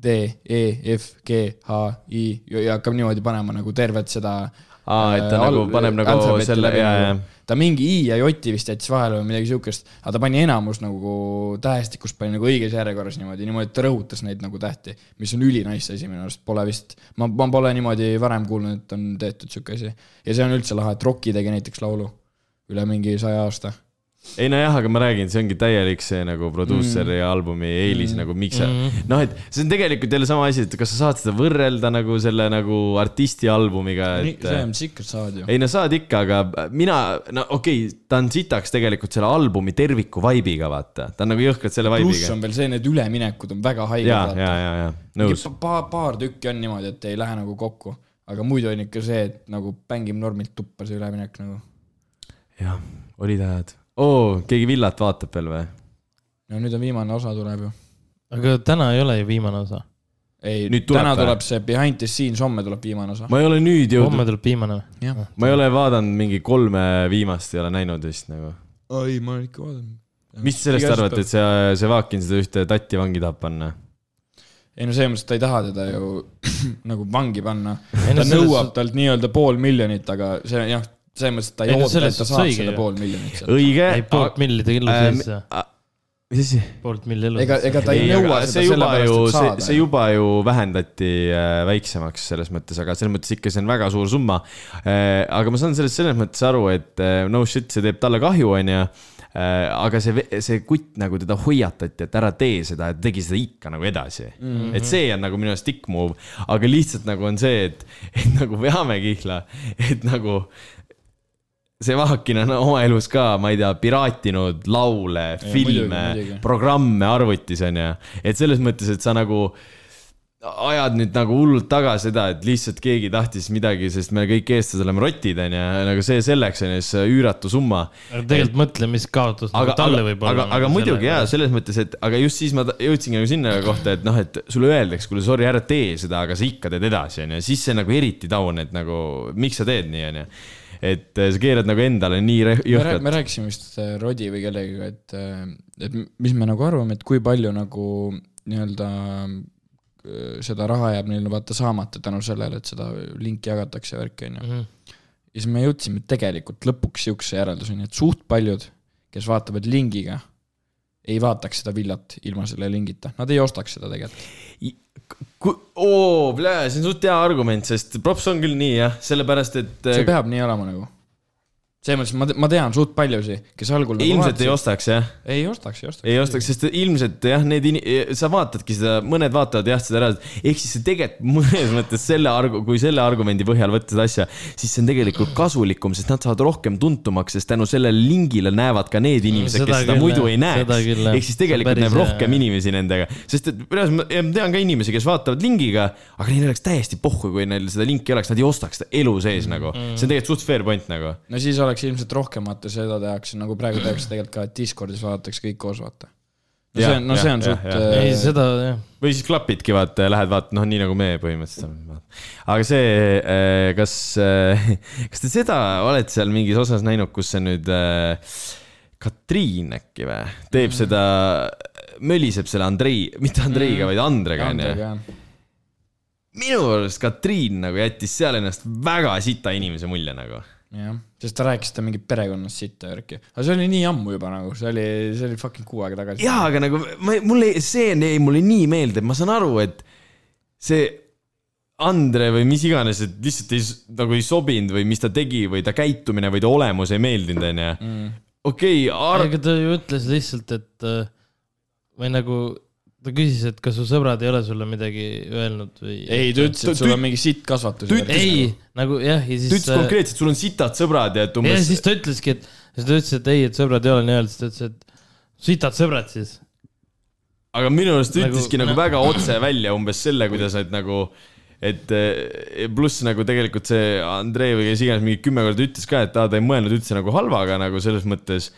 D, E, F, G, H, I ja ja hakkab niimoodi panema nagu tervet seda aa, et ta äh, nagu paneb nagu selle, jaa, nagu. jaa. ta mingi I ja J vist jättis vahele või midagi siukest, aga ta pani enamus nagu tähestikust pani nagu õiges järjekorras niimoodi, niimoodi, et ta rõhutas neid nagu tähti, mis on ülinais asi minu arust, pole vist, ma, ma pole niimoodi varem kuulnud, et on tehtud siuke asi. ja see on üldse lahe, et Rocki tegi näiteks laulu üle mingi saja aasta. Ei nojah, aga ma räägin, see ongi täielik see nagu produusseri mm. albumi eelis mm. nagu miks sa mm., noh, et see on tegelikult jälle sama asi, et kas sa saad seda võrrelda nagu selle nagu artisti albumiga, et see on sikkert saad ju. ei no saad ikka, aga mina, no okei okay,, ta on sitaks tegelikult selle albumi terviku vibe'iga, vaata, ta on nagu jõhkralt selle pluss vibe'iga. on veel see, need üleminekud on väga haiged. ja, ja, ja, ja nõus. paar, paar tükki on niimoodi, et ei lähe nagu kokku, aga muidu on ikka see, et nagu mängib normilt tuppa see üleminek nagu. jah, olid ajad. oo, keegi Villat vaatab veel või? no nüüd on viimane osa tuleb ju. aga täna ei ole ju viimane osa. ei Nüüd, tuleb täna või? tuleb see Behind the Scenes, homme tuleb viimane osa. ma ei ole nüüd homme jõudnud, tuleb viimane või? ma ei ole vaadanud mingi kolme viimast ei ole näinud vist nagu. ei, ma olen ikka vaadanud. mis sellest arvate, et see, see Vaakin seda ühte tatti vangi tahab panna? ei no selles mõttes, et ta ei taha teda ju [clears throat] nagu vangi panna. Ta nõuab talt nii-öelda pool miljonit, aga see jah, selles mõttes, et ta ei, Ei selles et ta saab õige selle ju. pool miljonit sealt. õige. ei, poolt milli ta illu Äh, sees, mis asi? poolt milli illu ega, ega ta ei, ei, nõua seda see juba sellepärast, ju, et see, saada. see juba ju vähendati äh, väiksemaks selles mõttes, aga selles mõttes ikka see on väga suur summa. aga ma saan sellest selles mõttes aru, et äh, no shit, see teeb talle kahju, onju. aga see, see kutt nagu teda hoiatati, et ära tee seda, et tegi seda ikka nagu edasi mm. -hmm. et see on nagu minu arust dick move, aga lihtsalt nagu on see, et, et nagu veame kihla, et nagu see Vahakin on oma elus ka, ma ei tea, piraatinud laule, filme programme arvutis onju, et selles mõttes, et sa nagu ajad nüüd nagu hullult taga seda, et lihtsalt keegi tahtis midagi, sest me kõik eestlased oleme rotid onju, nagu see selleks onju, see üüratu summa. aga tegelikult mõtle, mis kaotus aga nagu, talle aga, võib aga olla. nagu aga muidugi jaa, selles mõttes, et aga just siis ma jõudsingi nagu sinna kohta, et noh, et sulle öeldakse, kuule sorry, ära tee seda, aga sa ikka teed edasi onju, siis see nagu eriti taun, et nagu miks sa teed nii onju. Et eh, sa keerad nagu endale nii jõhkralt me rääkisime vist äh, Rodi või kellegagi, et, et mis me nagu arvame, et kui palju nagu nii-öelda äh, seda raha jääb neile vaata saamata tänu sellele, et seda linki jagatakse ja värki, onju. Mhm. ja siis me jõudsime tegelikult lõpuks siukse järelduseni, et suht paljud, kes vaatavad lingiga, ei vaataks seda villat ilma selle lingita, nad ei ostaks seda tegelikult. oo, see on suht hea argument, sest props on küll nii jah, sellepärast et see peab nii olema nagu. Selles mõttes ma, ma tean suht paljusid, kes algul nagu ilmselt ei. ostaks jah, ei ostaks, ei ostaks. ei ostaks, sest ilmselt jah, need in-, sa vaatadki seda, mõned vaatavad jah seda ära, ehk siis see tegelikult mõnes mõttes selle argu-, kui selle argumendi põhjal võtta seda asja, siis see on tegelikult kasulikum, sest nad saavad rohkem tuntumaks, sest tänu sellele lingile näevad ka need inimesed, kes seda küll, muidu ei näeks Seda küll,. jah. ehk siis tegelikult näeb rohkem jah. inimesi nendega, sest et reaalselt ma ja ma tean ka inimesi, kes vaatavad lingiga, aga neil oleks täiesti pohhu, kui neil seda linki ei oleks, nad ei ostaks seda elu sees nagu. see on tegelikult suht fair point nagu. no siis oleks ilmselt rohkem, vaata seda tehakse nagu praegu tehakse tegelikult ka, et Discordis vaadatakse kõik koos, vaata. no see on, no see on suht jah. ei, äh, seda jah. või siis klapidki, vaata, lähed vaata, noh, nii nagu me põhimõtteliselt. aga see, kas, [laughs] kas te seda olete seal mingis osas näinud, kus see nüüd äh, Katriin äkki või, teeb seda, möliseb selle Andrei, mitte Andreiga, vaid Andrega onju. Minu arust Katriin nagu jättis seal ennast väga sita inimese mulje nagu. jah, sest ta rääkis ta mingit perekonnast sitta värki. aga see oli nii ammu juba nagu, see oli, see oli fucking kuu aega tagasi. jaa, aga nagu ma, mulle, see jäi mulle nii meelde, ma saan aru, et see Andre või mis iganes, et lihtsalt ei, nagu ei sobinud või mis ta tegi või ta käitumine või ta olemus ei meeldinud, onju. okei, aga ta ju ütles lihtsalt, et äh, või nagu ta küsis, et kas su sõbrad ei ole sulle midagi öelnud või? ei, ta ütles, Ta- et sul ta- on mingi sitt kasvatus. ta ei, nagu jah, ja ta siis ütles. konkreetselt, sul on sitad sõbrad ja et ja umbes siis ta ütleski, et, siis ta ütles, et ei, et sõbrad ei ole nii öelnud, siis ta ütles, et sitad sõbrad siis. aga minu arust ta Nagu- ütleski nagu no- väga otse välja umbes selle, kuidas nad nagu, et eh, pluss nagu tegelikult see Andrei või kes iganes mingi kümme korda ütles ka, et aa, ta ei mõelnud üldse nagu halvaga nagu selles mõttes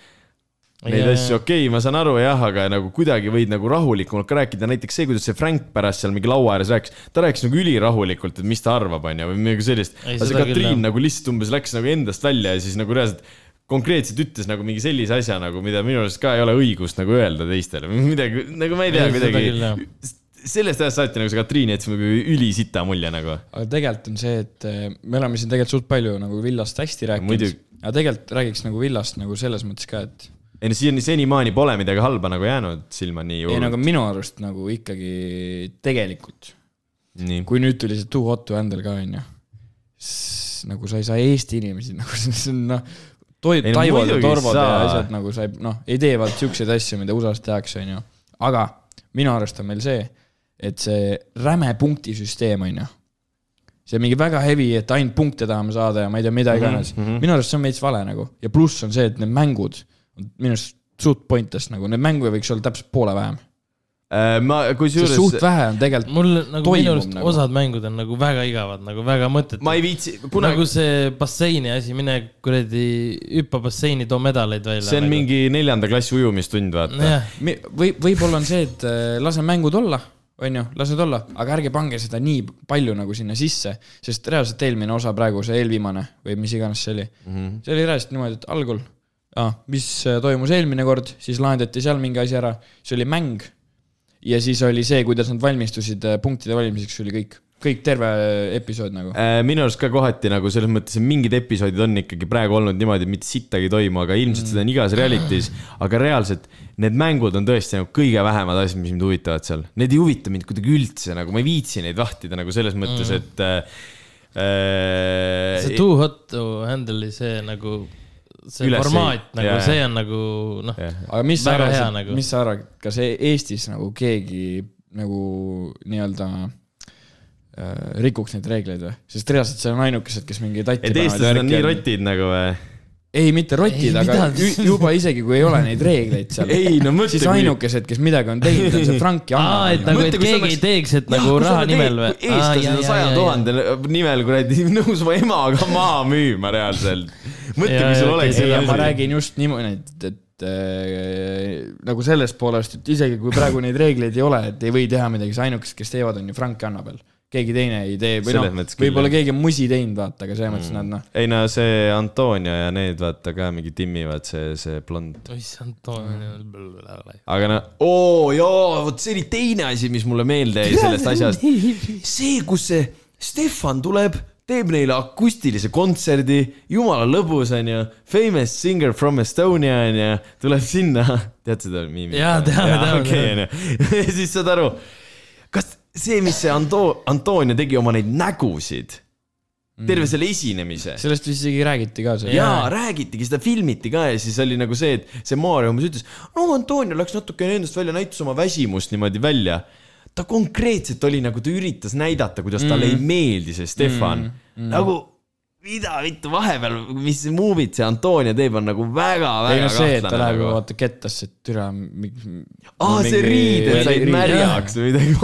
neid asju, okei okay,, ma saan aru jah, aga nagu kuidagi võid nagu rahulikumalt ka rääkida, näiteks see, kuidas see Frank pärast seal mingi laua ääres rääkis, ta rääkis nagu ülirahulikult, et mis ta arvab, onju, või midagi sellist. Aga see küll, Katriin jah. nagu lihtsalt umbes läks nagu endast välja ja siis nagu reaalselt konkreetselt ütles nagu mingi sellise asja nagu, mida minu arust ka ei ole õigust nagu öelda teistele. [laughs] Midagi, nagu ma ei tea, küll, kuidagi sellest ajast saati nagu see Katriin jättis nagu ülisita mulje nagu. aga tegelikult on see, et eh, me oleme siin tegelikult suht palju nagu villast hästi rääkinud. Aga tegelikult räägiks nagu villast nagu selles mõttes ka, et ei no siiani, senimaani pole midagi halba nagu jäänud silma nii ei, nagu hullult. minu arust nagu ikkagi tegelikult, kui nüüd tuli see Too Hot to Handle ka onju, nagu sa ei saa Eesti inimesi nagu [laughs] see on noh, Toid, no Taivod ja Torvod ja asjad nagu sa ei noh, ei tee vaata siukseid asju, mida USA-s tehakse onju, aga minu arust on meil see, et see räme punktisüsteem onju, see mingi väga heavy, et ainult punkte tahame saada ja ma ei tea, mida iganes mm, mhm. -hmm. minu arust see on veits vale nagu ja pluss on see, et need mängud minu arust suht pointless nagu, neid mänge võiks olla täpselt poole vähem. ma sest kusjuures suht vähe on tegelikult, mul nagu toimub minu arust nagu. osad mängud on nagu väga igavad, nagu väga mõttetud. ma ei viitsi, kunagi... nagu see basseini asi, mine kuradi hüppa basseini, too medaleid välja. see on nagu. mingi neljanda klassi ujumistund, vaata. või võib-olla on see, et äh, lase mängud olla, onju, las need olla, aga ärge pange seda nii palju nagu sinna sisse, sest reaalselt eelmine osa praegu, see eelviimane või mis iganes see oli mm, -hmm. see oli reaalselt niimoodi, et algul ah,, mis äh, toimus eelmine kord, siis lahendati seal mingi asi ära, see oli mäng. ja siis oli see, kuidas nad valmistusid äh, punktide valimiseks, oli kõik, kõik terve äh, episood nagu. Äh, minu arust ka kohati nagu selles mõttes, et mingid episoodid on ikkagi praegu olnud niimoodi, et mitte sittagi ei toimu, aga ilmselt seda on igas reality's. aga reaalselt need mängud on tõesti nagu kõige vähemad asjad, mis mind huvitavad seal. Need ei huvita mind kuidagi üldse nagu, ma ei viitsi neid vahtida nagu selles mõttes, et äh, see too hot to handle'i see nagu, see Üles ei- formaat nagu jaa,, see on nagu noh, aga mis sa Väga hea arvad nagu., mis sa arvad, kas e- Eestis nagu keegi nagu nii-öelda äh, rikuks neid reegleid või? sest reaalselt see on ainukesed, kes mingi tatti et eestlased on nii. rotid nagu või? ei, mitte rotid, aga juba isegi kui ei ole neid reegleid seal. Ei, no mõtle, siis ainukesed, kes midagi on teinud, on see Frank ja aa, et Anna. nagu, et keegi ei teeks, et nagu raha nimel või? eestlased on saja tuhande nimel kuradi [laughs] nõus oma emaga maha müüma reaalselt. mõtle, kui sul oleks ma räägin just niimoodi, et, et äh, nagu sellest poolest, et isegi kui praegu neid reegleid ei ole, et ei või teha midagi, siis ainukesed, kes teevad, on ju Frank ja Annabel. Keegi teine ei tee või noh võib-olla keegi on musi teinud, vaata, aga selles mõttes nad noh, ei no see Antonio ja need vaata ka mingi timmivad, see, see blond. issand, Toomi. aga no, oo jaa, vot see oli teine asi, mis mulle meelde jäi sellest asjast. see, kus see Stefan tuleb, teeb neile akustilise kontserdi, jumala lõbus onju, famous singer from Estonia onju, tuleb sinna, [laughs] tead seda miimi? Jaa, teame, teame, okei onju, [laughs] ja siis saad aru, kas see, mis see Anto-, Antonio tegi oma neid nägusid, terve selle esinemise sellest vist isegi räägiti ka seal. jaa, räägitigi, seda filmiti ka ja siis oli nagu see, et see Maarja umbes ütles, no Antonio läks natukene endast välja, näitas oma väsimust niimoodi välja. ta konkreetselt oli nagu, ta üritas näidata, kuidas talle mm. ei meeldi see Stefan mm.. Mm. nagu mida vittu vahepeal, mis movie'd see Antonia teeb, on nagu väga-väga ei no see, et ta läheb nagu. ju vaata kettasse, et türa. aa, see riided said märjaks või midagi.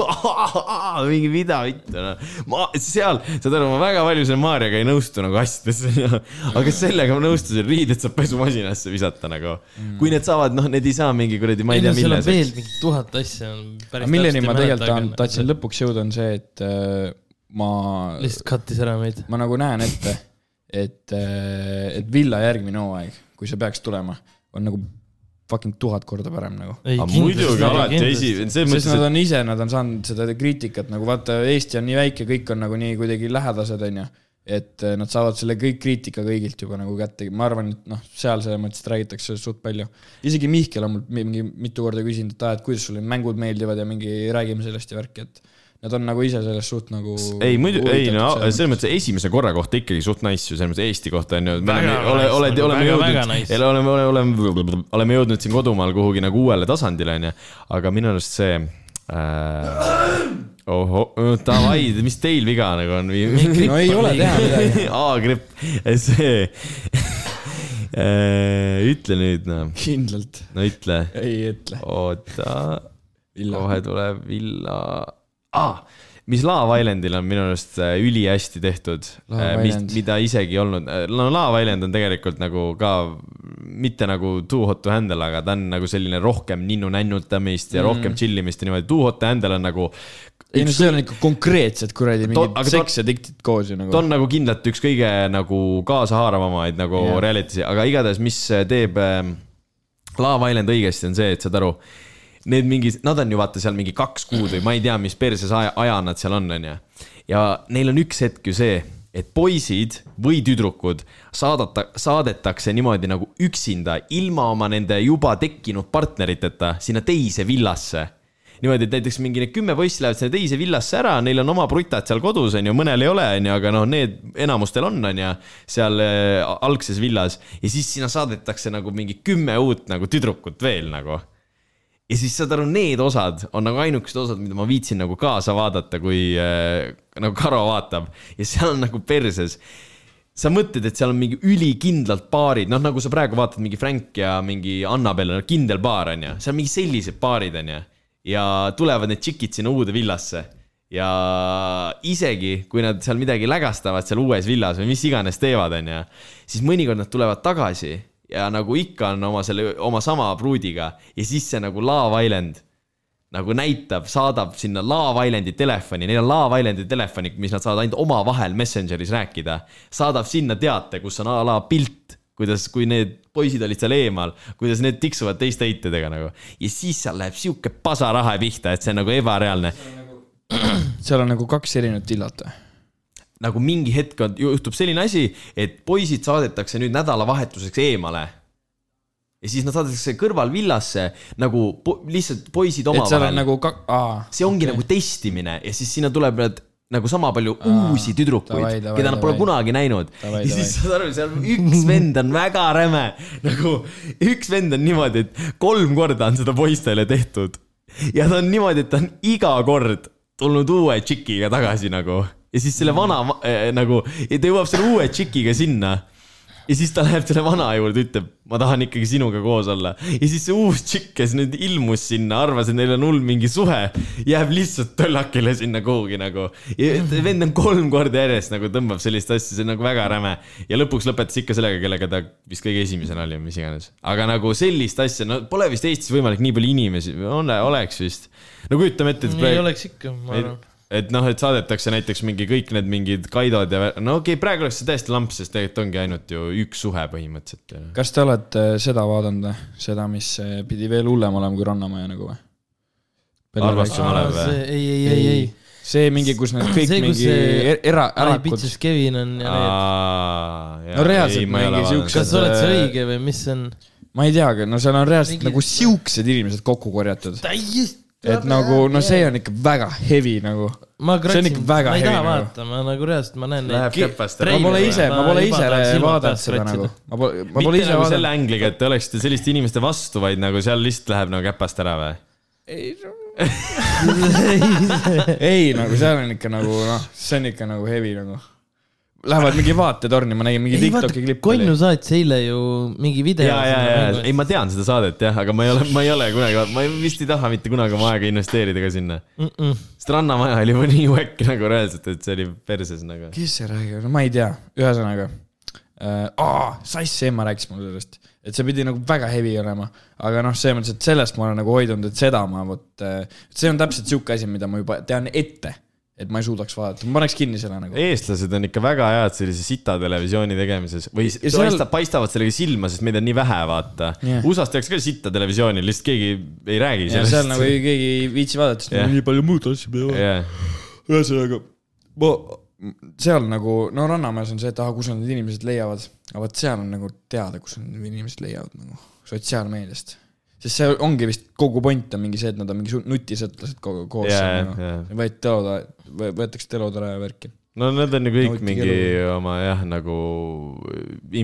[laughs] mingi mida vittu noh. ma seal, saad aru, ma väga palju selle Maarjaga ei nõustu nagu asjades. [laughs] aga sellega ma nõustusin, riided saab pesumasinasse visata nagu. kui need saavad, noh, need ei saa mingi kuradi, ma ei ei tea, no seal on veel mingi tuhat asja on päris milleni ma tegelikult tahan, tahtsin lõpuks jõuda, on see, et äh, ma, lihtsalt kattis ära meid. ma nagu näen ette, et, et Villa järgmine hooaeg, kui see peaks tulema, on nagu fucking tuhat korda parem nagu. muidugi alati esi, selles sest mõttes, nad on ise, nad on saanud seda kriitikat nagu vaata, Eesti on nii väike, kõik on nagu nii kuidagi lähedased, onju. et eh, nad saavad selle kõik kriitika kõigilt juba nagu kätte, ma arvan, et noh, seal selles mõttes räägitakse suht palju. isegi Mihkel on mul mingi mitu korda küsinud, et aa, et kuidas sulle mängud meeldivad ja mingi räägime sellest ja värki, et nad on nagu ise sellest suht nagu. ei muidu, ei no selles mõttes esimese korra kohta ikkagi suht nice ju, selles mõttes Eesti kohta on ju. oleme, oleme, oleme jõudnud nice., oleme, oleme, oleme, oleme jõudnud siin kodumaal kuhugi nagu uuele tasandile onju, aga minu arust see äh,. ohoh, davai, mis teil viga nagu on? [laughs] no ei ole teha midagi. [laughs] A-gripp, see äh,. ütle nüüd noh, kindlalt, no ütle, ei ütle. oota kohe tuleb Villa ah,. mis Love Islandil on minu arust äh, ülihästi tehtud, Love Island. mida isegi ei olnud, no Love Island on tegelikult nagu ka mitte nagu too hot to handle, aga ta on nagu selline rohkem ninnu-nännutamist ja mm. rohkem chill imist ja niimoodi, too hot to handle on nagu. ei no see on ikka konkreetselt kuradi mingid seks ja diktid koos ju nagu ta. on nagu kindlalt üks kõige nagu kaasahaaravamaid nagu yeah. reality'si, aga igatahes, mis teeb äh, Love Island õigesti, on see, et saad aru, need mingi, nad on ju vaata seal mingi kaks kuud või ma ei tea, mis perses aja, aja nad seal on, onju. ja neil on üks hetk ju see, et poisid või tüdrukud saadata, saadetakse niimoodi nagu üksinda, ilma oma nende juba tekkinud partneriteta sinna teise villasse. Niimoodi, et näiteks mingi need kümme poissi lähevad sinna teise villasse ära, neil on oma brutad seal kodus, onju, mõnel ei ole, onju, aga noh, need enamustel on, onju, seal äh, algses villas. Ja siis sinna saadetakse nagu mingi kümme uut nagu tüdrukut veel nagu ja siis saad aru, need osad on nagu ainukesed osad, mida ma viitsin nagu kaasa vaadata, kui äh, nagu Karo vaatab ja seal on nagu perses. sa mõtled, et seal on mingi ülikindlalt paarid, noh, nagu sa praegu vaatad mingi Frank ja mingi Annabel on kindel paar, onju, seal on mingi sellised paarid, onju. ja tulevad need tšikid sinna uude villasse ja isegi kui nad seal midagi lägastavad seal uues villas või mis iganes teevad, onju, siis mõnikord nad tulevad tagasi ja nagu ikka on oma selle, oma sama pruudiga ja siis see nagu Love Island nagu näitab, saadab sinna Love Islandi telefoni, neil on Love Islandi telefonid, mis nad saavad ainult omavahel Messengeris rääkida. saadab sinna teate, kus on a la pilt, kuidas, kui need poisid olid seal eemal, kuidas need tiksuvad teiste heitedega nagu. ja siis seal läheb sihuke pasarahe pihta, et see on nagu ebareaalne. seal on nagu kaks erinevat villat või? Nagu mingi hetk on, juhtub selline asi, et poisid saadetakse nüüd nädalavahetuseks eemale. ja siis nad saadetakse kõrvalvillasse nagu po lihtsalt poisid omavahel. nagu ka-, aa. see ongi okay. nagu testimine ja siis sinna tuleb need nagu sama palju uusi tüdrukuid keda nad pole davai. kunagi näinud. Ja siis saad aru, seal üks vend on väga räme, nagu üks vend on niimoodi, et kolm korda on seda poistele tehtud. ja ta on niimoodi, et ta on iga kord tulnud uue tšikiga tagasi nagu ja siis selle vana äh, nagu, ta jõuab selle uue tšikiga sinna ja siis ta läheb selle vana juurde, ütleb, ma tahan ikkagi sinuga koos olla. ja siis see uus tšikk, kes nüüd ilmus sinna, arvas, et neil on hull mingi suhe, jääb lihtsalt töllakile sinna kuhugi nagu. vend on kolm korda järjest nagu tõmbab sellist asja, see on nagu väga räme. ja lõpuks lõpetas ikka sellega, kellega ta vist kõige esimesena oli või mis iganes. aga nagu sellist asja, no pole vist Eestis võimalik nii palju inimesi, ole, oleks vist. no kujutame ette, et ei oleks ikka, ma arvan. Et noh, et saadetakse näiteks mingi kõik need mingid Kaidod ja no okei okay,, praegu oleks see täiesti lamps, sest tegelikult ongi ainult ju üks suhe põhimõtteliselt. kas te olete seda vaadanud või? seda, mis eh, pidi veel hullem olema kui Rannamaja nagu või? Arvastuse malev või? ei, ei, ei, ei. see mingi, kus need kõik [clears throat] See, mingi see er- era, Ai, ärakud. Kevin on ja need. No reaalselt mingi siukse- kas oled sa õige või mis see on? ma ei teagi, no seal on reaalselt Mingi- nagu siuksed inimesed kokku korjatud. täiesti. Et nagu, no see on ikka väga heavy nagu. ma see on ikka väga ma ei heavy taha nagu. vaata, ma nagu reaalselt, ma näen Läheb käpast ma ära. pole Treileri ise, ma ma pole ise vaadanud seda nagu. ma pole, ma pole ise nagu selle vaadanud. ängliga, et te oleksite selliste inimeste vastu, vaid nagu seal lihtsalt läheb nagu käpast ära või? ei, [laughs] nagu seal on ikka nagu noh, see on ikka nagu heavy nagu. Lähevad mingi vaatetorni, ma nägin mingi Tiktoki, klipp Konnu saatis eile ju mingi video. ja, ja, ja, ei, ma tean seda saadet jah, aga ma ei ole, ma ei ole kunagi, ma ei- vist ei taha mitte kunagi oma aega investeerida ka sinna. Mm -mm. sest Rannamaja oli juba [laughs] nii väike nagu reaalselt, et see oli perses nagu. kes see räägib, no ma ei tea, ühesõnaga äh,. Sass Emma rääkis mulle sellest, et see pidi nagu väga heavy olema, aga noh, selles mõttes, et sellest ma olen nagu hoidunud, et seda ma vot, see on täpselt sihuke asi, mida ma juba tean ette, et ma ei suudaks vaadata, ma paneks kinni selle nagu. eestlased on ikka väga head sellise sita televisiooni tegemises või Ja seal... seal- paistavad sellega silma, sest meid on nii vähe, vaata yeah.. USA-s tehakse ka sitta televisiooni, lihtsalt keegi ei räägi ja sellest. seal nagu ei- keegi ei viitsi vaadata, sest yeah. nii palju muud asju peab jah, ühesõnaga, ma, seal nagu, no Rannamäes on see, et ah, kus need inimesed leiavad, aga vot seal on nagu teada, kus need inimesed leiavad nagu sotsiaalmeediast. Sest see ongi vist kogu point on mingi see, et nad on mingi nutisõtlased kogu koos jaa. nagu. võeti telotara, võetakse telotara ja värki. no need on ju kõik Nautige mingi oma jah, nagu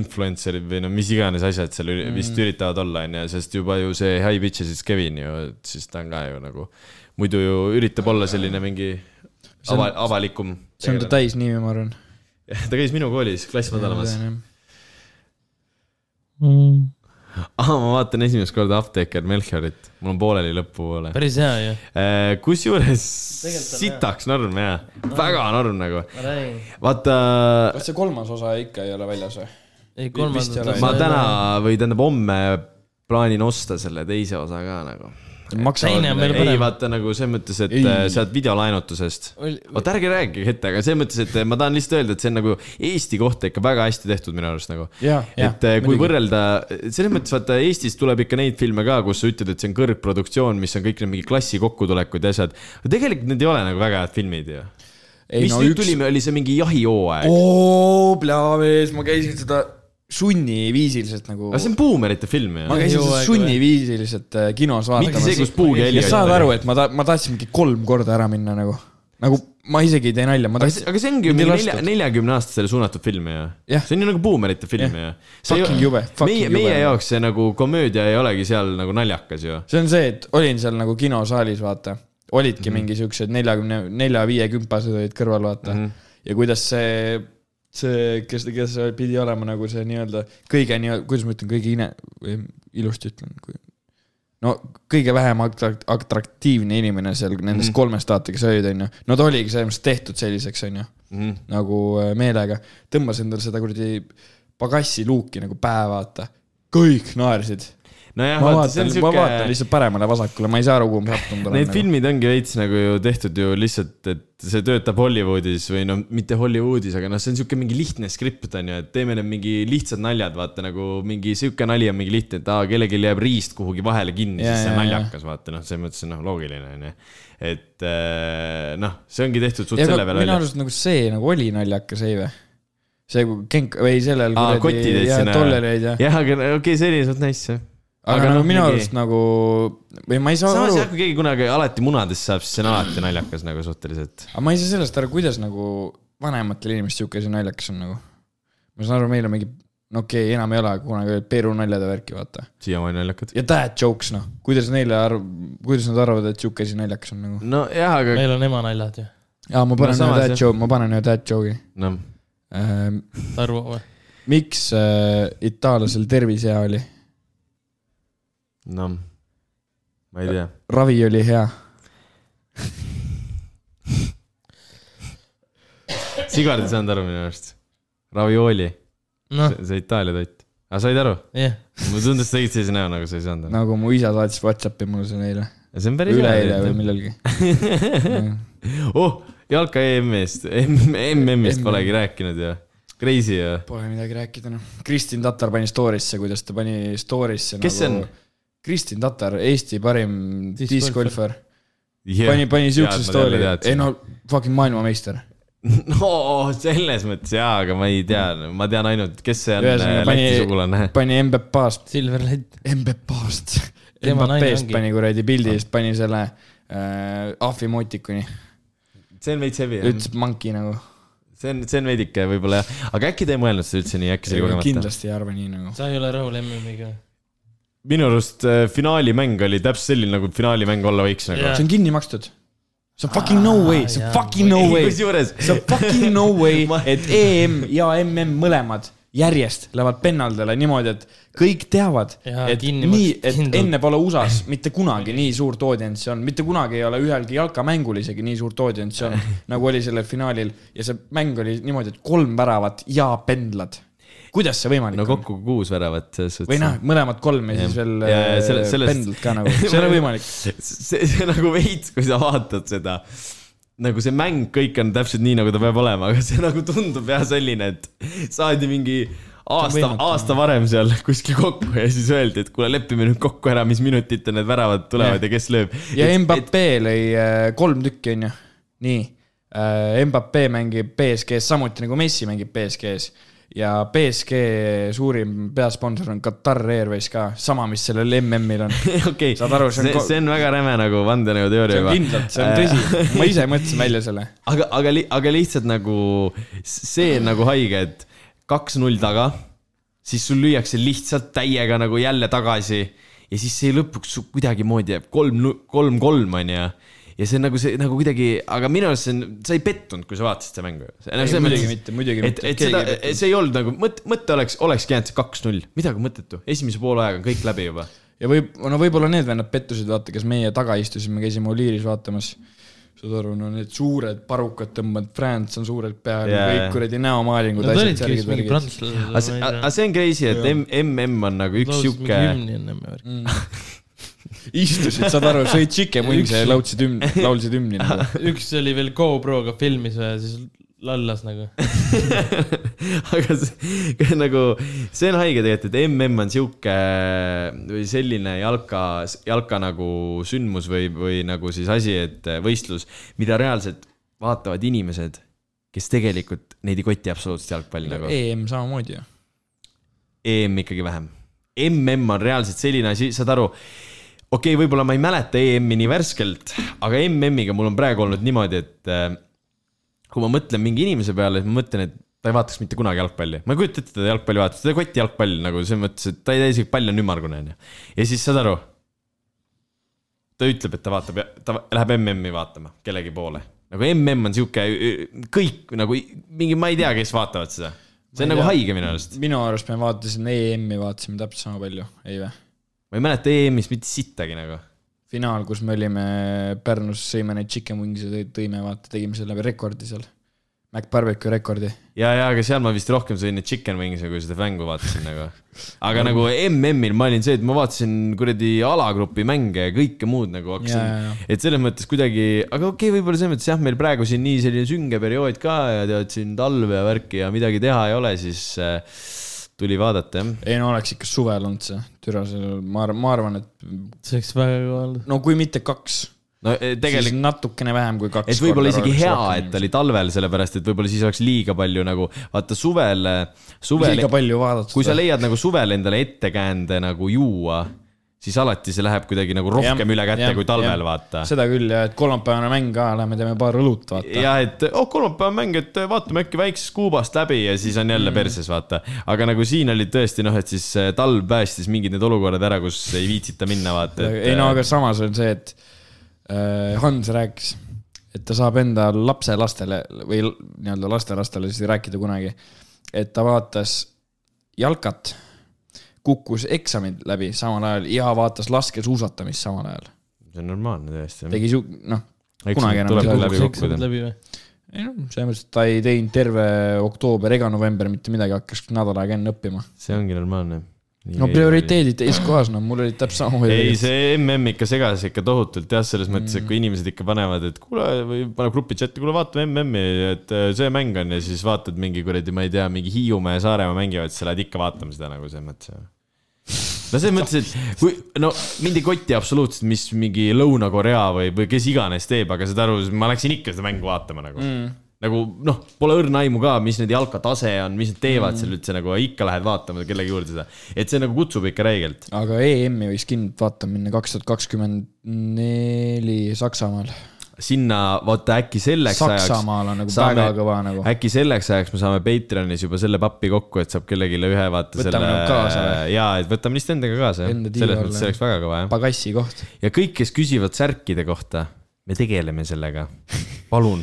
influencer'id või no mis iganes asjad seal Mm. vist üritavad olla, onju, sest juba ju see High Bitches Kevin ju, et siis ta on ka ju nagu, muidu ju üritab olla selline mingi ava, avalikum. see on ta täisnimi, ma arvan. [laughs] ta käis minu koolis, klass madalamas. Mm. [laughs] ahah, ma vaatan esimest korda Apteeker Melchiorit, mul on pooleli lõpupoole. päris hea ju, kusjuures Tegelikult on sitaks norm jaa, väga norm nagu. vaata, kas see kolmas osa ikka ei ole väljas või? ei, kolmandat ole. ma täna või tähendab homme plaanin osta selle teise osa ka nagu. Teine on veel ei vaata nagu selles mõttes, et Ei. ei. sealt videolaenutusest. oota, ärge rääkige ette, aga selles mõttes, et ma tahan lihtsalt öelda, et see on nagu Eesti kohta ikka väga hästi tehtud minu arust nagu. Et eh, kui võrrelda, selles mõttes vaata Eestis tuleb ikka neid filme ka, kus sa ütled, et see on kõrgproduktsioon, mis on kõik need mingi klassi kokkutulekud ja asjad. tegelikult need ei ole nagu väga head filmid ju. ei mis no nüüd üks tuli, oli see mingi jahihooaeg. oo, plaavees, ma käisin seda sunniviisiliselt nagu. aga see on buumerite film ju ma. käisin Jõuaeg sunniviisiliselt äh, kinos mitte see, vaatamas. kus puukelli ja saad aru, et ma ta-, ma tahtsin mingi kolm korda ära minna nagu, nagu ma isegi ei tee nalja, ma aga see, tahtsin. aga see ongi ju nelja, lastud. neljakümne aastasele suunatud film ju Jah.. see on ju nagu buumerite film ju. Fucking jube, fucking meie, jube. meie jaoks see nagu komöödia ei olegi seal nagu naljakas ju. see on see, et olin seal nagu kinosaalis, vaata. olidki mm. -hmm. mingi siuksed neljakümne, nelja-viiekümpased olid kõrval, vaata mm. -hmm. ja kuidas see, see, kes, kes pidi olema nagu see nii-öelda kõige nii, kuidas ma ütlen, kõige ine-, ilusti ütlen, kui no kõige vähem atrak- atraktiivne inimene seal nendest mm kolmest vaata, kes olid, onju. no ta oligi selles mõttes tehtud selliseks, onju, Mhm. nagu äh, meelega. tõmbas endale seda kuradi pagassi luuki nagu pähe, vaata. kõik naersid. nojah, ma vaata, vaatan ma vaatan lihtsalt paremale-vasakule, ma ei saa aru, kuhu ma sattunud olen. need filmid ongi veits nagu ju tehtud ju lihtsalt, et see töötab Hollywoodis või no mitte Hollywoodis, aga noh, see on siuke mingi lihtne skript on ju, et teeme need mingi lihtsad naljad, vaata nagu mingi siuke nali on mingi lihtne, et aa, kellelgi jääb riist kuhugi vahele kinni, siis see on ja, ja. naljakas, vaata noh, selles mõttes noh, loogiline on ju. et äh, noh, see ongi tehtud suht ja selle peale minu arust nagu see nagu oli naljakas, ei või? see kui Genk või sellel aa, kottidest ja sinna. jah, aga okei okay,, see oli suht nice jah. Aga, aga noh, minu mingi- arust nagu või ma ei saa samas aru jah, kui keegi kunagi alati munadest saab, siis see on alati naljakas nagu suhteliselt. aga ma ei saa sellest aru, kuidas nagu vanematel inimestel sihuke asi naljakas on nagu. ma saan aru, meil on mingi, no okei okay,, enam ei ole, kunagi olid Peeru naljad ja värki, vaata. siiamaani naljakad. ja dad jokes, noh, kuidas neile arv-, kuidas nad arvavad, et sihuke asi naljakas on nagu. nojah, aga meil on ema naljad ju, aa, ma panen No ühe samas, dad joke, ma panen ühe dad joke'i noh, ähm,. Tarvo või? miks äh, itaallasel tervis hea oli? noh, ma ei tea. ravi oli hea. Sigvard ei saanud aru minu arust. Ravioli, noh, see Itaalia toit. aga said aru? jah, mulle tundus, sa tegid sellise näo, nagu sa ei saanud aru. nagu mu isa saatis Whatsappi mulle selle eile. see on päris üleeile või hea. millalgi. [laughs] oh, jalka EM-ist, MM-ist MM. polegi rääkinud ju. Crazy ju. Pole midagi rääkida noh. Kristin Tatar pani story'sse, kuidas ta pani story'sse Kes see on?? Kristin Tatar, Eesti parim Discgolfer. discgolfer. pani, pani siukse story, ei no fucking maailmameister. [laughs] no selles mõttes jaa, aga ma ei tea, ma tean ainult, kes see on Ühesõnaga, Läti pani- sugulane. [laughs] pani Mbapast, Silver Tema naine Mbappest pani kuradi pildi eest, pani selle äh, ahvi emotikoni, see on veits hevi jah. ütles monkey nagu. see on, see on veidike võib-olla jah, aga äkki ta ei mõelnud seda üldse nii, äkki see oli kogemata. kindlasti ei arva nii nagu. sa ei ole rahul MM-iga? Minu arust äh, finaalimäng oli täpselt selline, nagu finaalimäng olla võiks nagu Jaa. see on kinni makstud. see on fucking no way, see on fucking no way. see on fucking no way et EM ja MM mõlemad järjest lähevad pennaldele niimoodi, et kõik teavad, et nii, et enne pole USA-s mitte kunagi nii suurt audientsi olnud, mitte kunagi ei ole ühelgi jalkamängul isegi nii suurt audientsi olnud, [laughs] nagu oli sellel finaalil ja see mäng oli niimoodi, et kolm väravat ja pendlad. Kuidas see võimalik no on? kokku kuus väravat selles suhtes. või noh, mõlemad kolm ja siis veel Ja, ja selle- äh, sellest- pendlad ka nagu, see ei ole võimalik. see, see nagu veits, kui sa vaatad seda, nagu see mäng, kõik on täpselt nii, nagu ta peab olema, aga see nagu tundub jah selline, et saadi mingi aasta, aasta varem seal kuskil kokku ja siis öeldi, et kuule, lepime nüüd kokku ära, mis minutitel need väravad tulevad ja, ja kes lööb. ja Mbappe lõi äh, kolm tükki, onju. nii, Mbappe mängib BSG-s samuti nagu Messi mängib BSG-s ja BSG suurim peasponsor on Qatar Airways ka, sama, mis sellel MM-il on. [laughs] okei, Saad aru, see on see, on väga räme nagu vandenõuteooria on juba. kindlalt, see on tõsi, [laughs] ma ise mõtlesin välja selle. aga, aga, aga lihtsalt nagu see on nagu haige, et kaks-null taga, siis sul lüüakse lihtsalt täiega nagu jälle tagasi ja siis see lõpuks kuidagimoodi jääb kolm, kolm-kolm onju. Ja see on nagu see nagu kuidagi, aga minu arust see on, sa ei pettunud, kui sa vaatasid seda mängu. Ei, muidugi mitte, muidugi et, mitte, et seda see ei olnud nagu mõte, mõte oleks, olekski jäänud see kaks-null, midagi mõttetu, esimese poole ajaga on kõik läbi juba. ja võib, no võib-olla need vennad pettusid, vaata, kes meie taga istusime, käisime Oliiris vaatamas. saad aru, no need suured parukad tõmbavad, France on suurelt peal yeah,, kõik kuradi näomaalingud, Nad asjad, särgid, värgid. aga see, on crazy, et M- MM on nagu üks sihuke. hümni enne me värki. istusid, saad aru, sõid wing'e ja laulsid hümni, [laughs] laulsid hümni nagu. üks oli veel GoPro'ga filmis ja siis lallas nagu. [laughs] aga see nagu, see on haige tegelikult, et MM on sihuke või selline jalka, jalka nagu sündmus või, või nagu siis asi, et võistlus, mida reaalselt vaatavad inimesed, kes tegelikult neid ei koti absoluutselt jalgpalli nagu. EM samamoodi ju. EM ikkagi vähem. MM on reaalselt selline asi, saad aru, okei okay,, võib-olla ma ei mäleta EM-i nii värskelt, aga MM-iga mul on praegu olnud niimoodi, et äh, kui ma mõtlen mingi inimese peale, siis ma mõtlen, et ta ei vaataks mitte kunagi jalgpalli. ma ei kujuta ette, ta jalgpalli vaatas, ta ei koti jalgpalli nagu selles mõttes, et ta ei tea isegi, pall on ümmargune, onju. ja siis saad aru, ta ütleb, et ta vaatab, ta läheb MM-i vaatama kellegi poole. nagu MM on sihuke, kõik nagu mingi, ma ei tea, kes vaatavad seda. see on nagu tea. haige minu arust. minu arust me vaatasime EM-i, vaatasime täpselt sama palju, ei vä? Ma ei mäleta EM-ist mitte sittagi nagu. finaal, kus me olime Pärnus, sõime neid chicken wings'e, tõime, vaata, tegime selle rekordi seal. Mac Barbecue rekordi. ja, ja, aga seal ma vist rohkem sõin neid chicken wings'e, kui seda mängu vaatasin nagu. aga nagu MM-il ma olin see, et ma vaatasin kuradi alagrupi mänge ja kõike muud nagu hakkasin et selles mõttes kuidagi, aga okei okay,, võib-olla selles mõttes jah, meil praegu siin nii selline sünge periood ka ja tead siin talve ja värki ja midagi teha ei ole, siis äh, tuli vaadata jah. ei no oleks ikka suvel olnud see, türa see, ma arvan, ma arvan, et see oleks väga kõva olnud. no kui mitte kaks, no eh, tegelikult, natukene vähem kui kaks. et võib-olla isegi hea, et oli talvel, sellepärast et võib-olla siis oleks liiga palju nagu, vaata suvel, suvel liiga, palju vaadatud. kui sa leiad nagu suvel endale ettekäände nagu juua, siis alati see läheb kuidagi nagu rohkem Jah, üle käte jah, kui talvel, vaata. seda küll ja, et kolmapäevane mäng ka, lähme teeme paar õlut, vaata. jah, et oh, kolmapäeva mäng, et vaatame äkki väiksest kuubast läbi ja siis on jälle mm. perses, vaata. aga nagu siin oli tõesti noh, et siis äh, talv päästis mingid need olukorrad ära, kus ei viitsita minna, vaata. ei no aga samas on see, et äh, Hans rääkis, et ta saab enda lapselastele või nii-öelda lastelastele siis rääkida kunagi, et ta vaatas jalkat, kukkus eksamid läbi samal ajal ja vaatas laskesuusatamist samal ajal. see on normaalne tõesti. tegi siu-, noh, kunagi enam tuleb ei saa läbi kukkuda. ei noh, selles mõttes, et ta ei teinud terve oktoober ega november mitte midagi, hakkas nädal aega enne õppima. see ongi normaalne. no prioriteedid teises kohas, no mul olid täpselt samamoodi. ei, see MM ikka segas ikka tohutult jah, selles mõttes, et kui inimesed ikka panevad, et kuule või paneb grupi chati, kuule vaatame MM-i, et äh, see mäng on ja siis vaatad mingi kuradi, ma ei tea, mingi Hiiumaa ja Saaremaa mängivad, siis sa lähed ikka vaatama seda nagu selles mõttes. No selles mõttes, et kui no mind ei koti absoluutselt, mis mingi Lõuna-Korea või, või kes iganes teeb, aga saad aru, ma läksin ikka seda mängu vaatama nagu mm.. nagu noh, pole õrna aimu ka, mis nende jalkatase on, mis nad teevad mm. seal üldse nagu ikka lähed vaatama kellegi juurde seda, et see nagu kutsub ikka räigelt. aga EM-i võiks kindlalt vaatama minna kaks tuhat kakskümmend neli Saksamaal. Sinna vaata äkki selleks ajaks. Saksamaal on nagu väga kõva nagu. äkki selleks ajaks me saame Patreonis juba selle pappi kokku, et saab kellelegi ühe vaata Võtame selle nagu kaasa või?. jaa, et võtame lihtsalt endaga kaasa. Selles mõttes see oleks väga kõva jah. pagassi koht. ja kõik, kes küsivad särkide kohta, me tegeleme sellega, palun.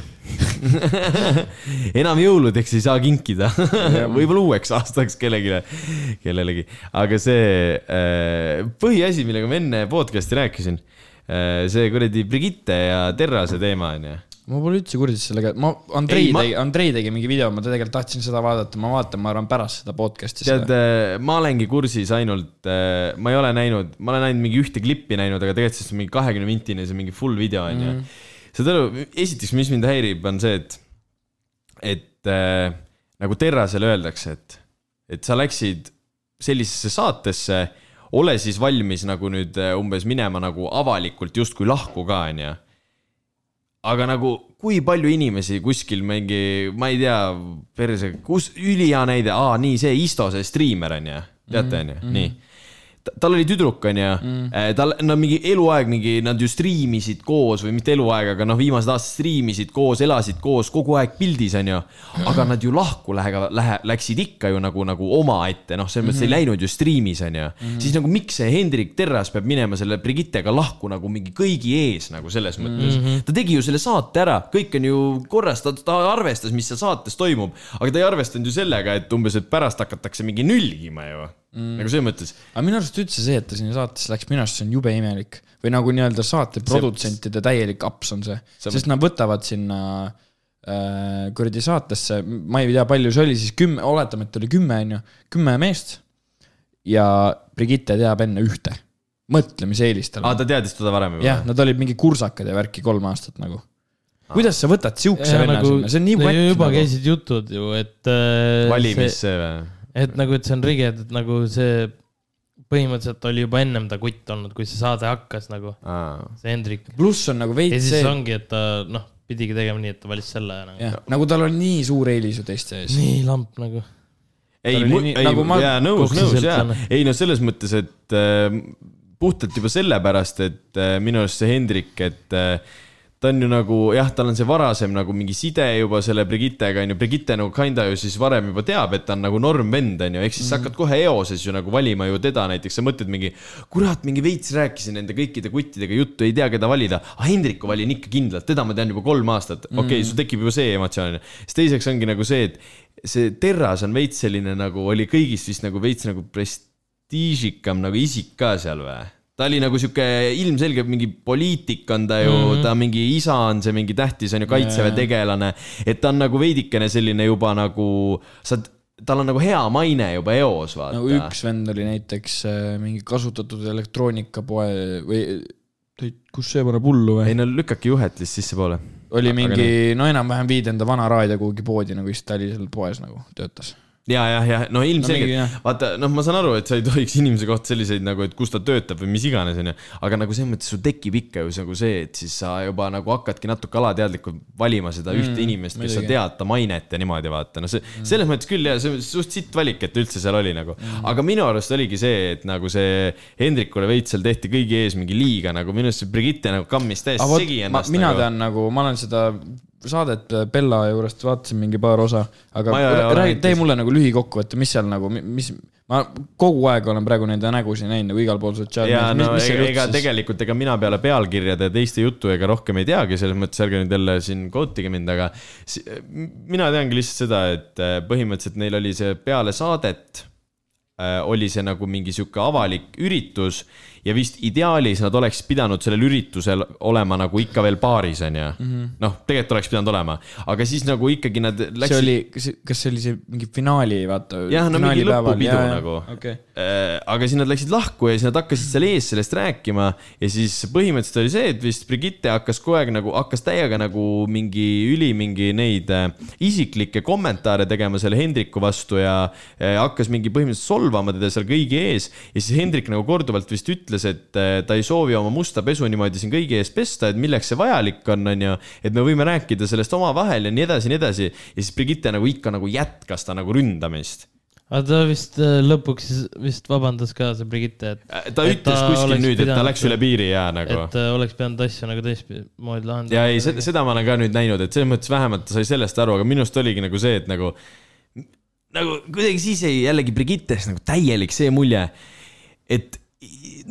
enam jõuludeks ei saa kinkida, võib-olla uueks aastaks kellelegi, kellelegi, aga see äh, põhiasi, millega ma enne podcast'i rääkisin, see kuradi Brigitte ja Terrase teema onju ma pole üldse kursis sellega, ma, Andrei Ei, ma- tegi, Andrei tegi mingi video, ma tegelikult tahtsin seda vaadata, ma vaatan, ma arvan pärast seda podcast'i tead seda., ma olengi kursis ainult, ma ei ole näinud, ma olen ainult mingi ühte klippi näinud, aga tegelikult see on mingi kahekümne minutine, see mingi full video on ju. saad aru, esiteks, mis mind häirib, on see, et, et äh, nagu Terrasele öeldakse, et, et sa läksid sellisesse saatesse, ole siis valmis nagu nüüd äh, umbes minema nagu avalikult justkui lahku ka, onju. Aga nagu kui palju inimesi kuskil mingi, ma ei tea, perse, kus, ülihea näide, aa nii see Isto, see striimer on ju, teate on ju, nii. Tal oli tüdruk on ju, tal, no mingi eluaeg mingi, nad ju striimisid koos või mitte eluaeg, aga noh, viimased aastad striimisid koos, elasid koos, kogu aeg pildis on ju. aga nad ju lahku lähevad, lähe-, läksid ikka ju nagu, nagu omaette, noh, selles mõttes ei läinud ju striimis on ju. siis nagu miks see Hendrik Terras peab minema selle Brigittega lahku nagu mingi kõigi ees nagu selles mõttes. ta tegi ju selle saate ära, kõik on ju korras, ta, ta arvestas, mis seal saates toimub, aga ta ei arvestanud ju sellega, et umbes, et pärast hakatakse mingi nülgima ju mm.. nagu selles mõttes aga minu arust üldse see, et ta sinna saatesse läks, minu arust see on jube imelik või nagu nii-öelda saate produtsentide täielik aps on see, See- sest nad võtavad sinna äh, kuradi saatesse, ma ei tea, palju see oli siis kümme, oletame, et oli kümme on ju, kümme meest. ja Brigitte teab enne ühte, mõtle, mis eelis tal aa, on. ta teadis teda varem juba jah, nad olid mingi kursakad ja värki kolm aastat nagu. kuidas sa võtad siukse venna nagu, sinna, see on nii wet juba nagu. käisid jutud ju, et äh, valimis see või? Et nagu, et see on rige, et nagu see põhimõtteliselt oli juba ennem ta kutt olnud, kui see saade hakkas nagu, see Hendrik. pluss on nagu ja veits siis see, ongi, et ta noh, pidigi tegema nii, et ta valis selle nagu.. jah, nagu tal on nii suur eelis ju teiste ees. nii lamp nagu. ei ei nagu, ma jaa, nõus, nõus, jaa ei no selles mõttes, et äh, puhtalt juba sellepärast, et äh, minu arust see Hendrik, et äh, ta on ju nagu jah, tal on see varasem nagu mingi side juba selle Brigittega onju, Brigitte nagu kinda ju siis varem juba teab, et ta on nagu normvend onju, ehk siis sa hakkad kohe eoses ju nagu valima ju teda näiteks, sa mõtled mingi. kurat, mingi veits rääkisin nende kõikide kuttidega juttu, ei tea, keda valida, aga Hendriku valin ikka kindlalt, teda ma tean juba kolm aastat, okei okay,, sul tekib juba see emotsioon. siis teiseks ongi nagu see, et see Terras on veits selline nagu oli kõigist vist nagu veits nagu prestiižikam nagu isik ka seal või? Ta oli nagu sihuke ilmselgelt mingi poliitik on ta ju mm, -hmm. ta mingi isa on see mingi tähtis on ju kaitseväe tegelane, et ta on nagu veidikene selline juba nagu, sa, tal on nagu hea maine juba eos, vaata nagu üks vend oli näiteks äh, mingi kasutatud elektroonikapoe või kus see paneb hullu või? ei no lükake juhet lihtsalt sissepoole. oli mingi, no enam-vähem viid enda vana raadio kuhugi poodi nagu siis ta oli seal poes nagu töötas. ja, ja, ja no ilmselgelt no, jah., vaata noh, ma saan aru, et sa ei tohiks inimese kohta selliseid nagu, et kus ta töötab või mis iganes, onju. aga nagu selles mõttes sul tekib ikka ju nagu see, et siis sa juba nagu hakkadki natuke alateadlikult valima seda mm, ühte inimest, kes sa tead ta mainet ja niimoodi vaata, no see mm. selles mõttes küll ja see on suht sitt valik, et üldse seal oli nagu mm.. aga minu arust oligi see, et nagu see Hendrikule veits seal tehti kõigi ees mingi liiga nagu minu arust see Brigitte nagu kammis täiesti segi, ennast. mina nagu. tean nagu, ma olen seda saadet Bella juurest vaatasin mingi paar osa, aga räägi, tee mulle nagu lühikokkuvõte, mis seal nagu, mis, ma kogu aeg olen praegu nende nägusid näinud nagu igal pool sotsiaalmeedias, mis, no mis seal ega, ega tegelikult ega mina peale pealkirjade ja teiste juttu ega rohkem ei teagi, selles mõttes ärge nüüd jälle siin quote ige mind, aga mina teangi lihtsalt seda, et äh, põhimõtteliselt neil oli see peale saadet äh, oli see nagu mingi sihuke avalik üritus ja vist ideaalis nad oleks pidanud sellel üritusel olema nagu ikka veel paaris, onju. noh, tegelikult oleks pidanud olema, aga siis nagu ikkagi nad Mhm. see läksid. oli, kas see oli see mingi finaali, vaata. Jah, no mingi lõpupidu nagu. okei, Äh, aga siis nad läksid lahku ja siis nad hakkasid seal ees sellest rääkima ja siis põhimõtteliselt oli see, et vist Brigitte hakkas kogu aeg nagu, hakkas täiega nagu mingi üli mingi neid äh, isiklikke kommentaare tegema selle Hendriku vastu ja äh, hakkas mingi põhimõtteliselt solvama teda seal kõigi ees ja siis Hendrik nagu korduvalt vist ütles, et äh, ta ei soovi oma musta pesu niimoodi siin kõigi ees pesta, et milleks see vajalik on, onju, et me võime rääkida sellest omavahel ja nii edasi ja nii edasi ja siis Brigitte nagu ikka nagu jätkas ta nagu ründamist aga ta vist äh, lõpuks vist vabandas ka, see Brigitte, et, Äh, ta ütles ta kuskil nüüd, et ta läks üle piiri ja nagu. et äh, oleks pidanud asju nagu teistmoodi lahendama. ja ei, seda, seda ma olen ka nüüd näinud, et selles mõttes vähemalt ta sai sellest aru, aga minu arust oligi nagu see, et nagu, nagu kuidagi siis jäi jällegi Brigittest nagu täielik see mulje, et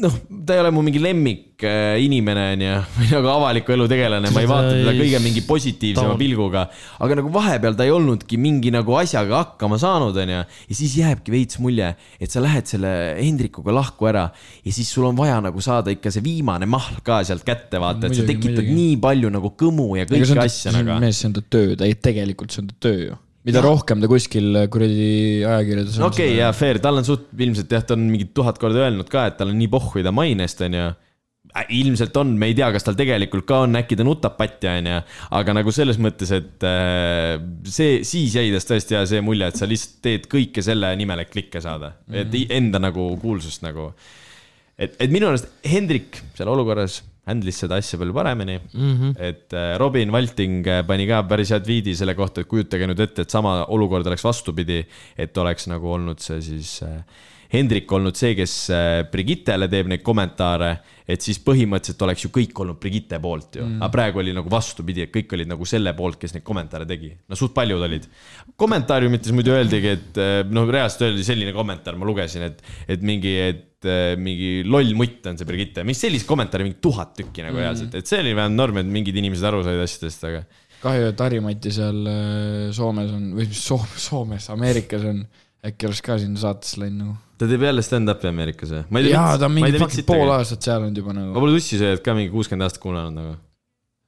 noh, ta ei ole mu mingi lemmik äh, inimene, onju, või nagu avaliku elu tegelane, ma ei vaata teda kõige mingi positiivsema pilguga. aga nagu vahepeal ta ei olnudki mingi nagu asjaga hakkama saanud, onju. ja siis jääbki veits mulje, et sa lähed selle Hendrikuga lahku ära ja siis sul on vaja nagu saada ikka see viimane mahl ka sealt kätte, vaata, et sa tekitad muidugi. nii palju nagu kõmu ja kõiki asju nagu. mees, see on ta töö, ta ei, tegelikult see on ta töö ju. Mida rohkem ta kuskil kuradi ajakirjades no okei okay,, jaa, fair, tal on suht ilmselt jah, ta on mingi tuhat korda öelnud ka, et tal on nii pohhu ta mainest, onju. ilmselt on, me ei tea, kas tal tegelikult ka on, äkki ta nutab patti, onju. aga nagu selles mõttes, et äh, see, siis jäi tast tõesti hea see mulje, et sa lihtsalt teed kõike selle nimel, et klikke saada mm, -hmm. et i- enda nagu kuulsust nagu. et, et minu arust Hendrik seal olukorras handle'is seda asja palju paremini mm. -hmm. et äh, Robin Valting äh, pani ka päris hea tweet'i selle kohta, et kujutage nüüd ette, et sama olukord oleks vastupidi, et oleks nagu olnud see siis äh, Hendrik olnud see, kes Brigittele teeb neid kommentaare, et siis põhimõtteliselt oleks ju kõik olnud Brigitte poolt ju mm., aga praegu oli nagu vastupidi, et kõik olid nagu selle poolt, kes neid kommentaare tegi. no suht paljud olid. kommentaariumites muidu öeldigi, et noh, reaalselt öeldi selline kommentaar, ma lugesin, et, et mingi, et äh, mingi loll mutt on see Brigitte, mis sellist kommentaari mingi tuhat tükki nagu reaalselt, et see oli vähemalt norm, et mingid inimesed aru said asjadest, aga kahju, et Harimati seal äh, Soomes on, või mis Soome, Soomes, Ameerikas on, äkki oleks ka sinna saatesse läinud nagu. ta teeb jälle stand-up'i Ameerikas või? jaa, ta on mingi fucking pool aastat seal olnud juba ma nagu. pole tussisööjad ka mingi kuuskümmend aastat kuulanud nagu.